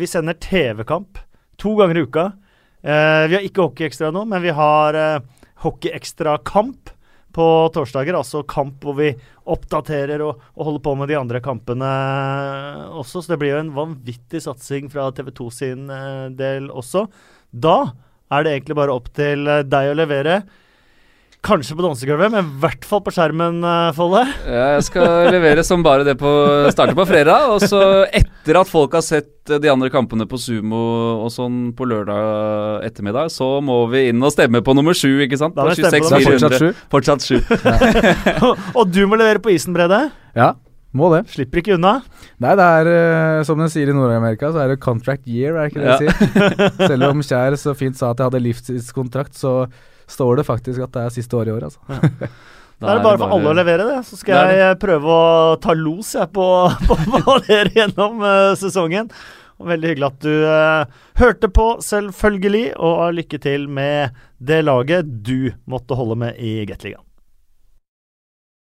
Vi sender TV-kamp to ganger i uka. Vi har ikke hockeyekstra nå, men vi har hockeyekstra-kamp på torsdager. Altså kamp hvor vi oppdaterer og, og holder på med de andre kampene også. Så det blir jo en vanvittig satsing fra TV2 sin eh, del også. Da er det egentlig bare opp til eh, deg å levere. Kanskje på dansegulvet, men i hvert fall på skjermen, eh, Folle. Ja, jeg skal levere som bare det på starte på fredag. Og så etter at folk har sett eh, de andre kampene på Sumo og sånn på lørdag ettermiddag, så må vi inn og stemme på nummer sju, ikke sant? Da er På vi på Det er 26 fortsatt 400. sju. Fortsatt sju. og du må levere på isen, Brede. Ja, må det. Slipper ikke unna. Nei, det er uh, som de sier i Nord-Amerika, så er det contract year, er det ikke det de sier? Selv om Kjær så fint sa at jeg hadde livstidskontrakt, så står det faktisk at det er siste året i år, altså. Da er det bare for alle å levere det. Så skal Det jeg prøve å ta los jeg, på, på, hva dere gjennom uh, sesongen. Og Veldig hyggelig at du uh, hørte på, selvfølgelig. Og lykke til med det laget du måtte holde med i Gateligaen.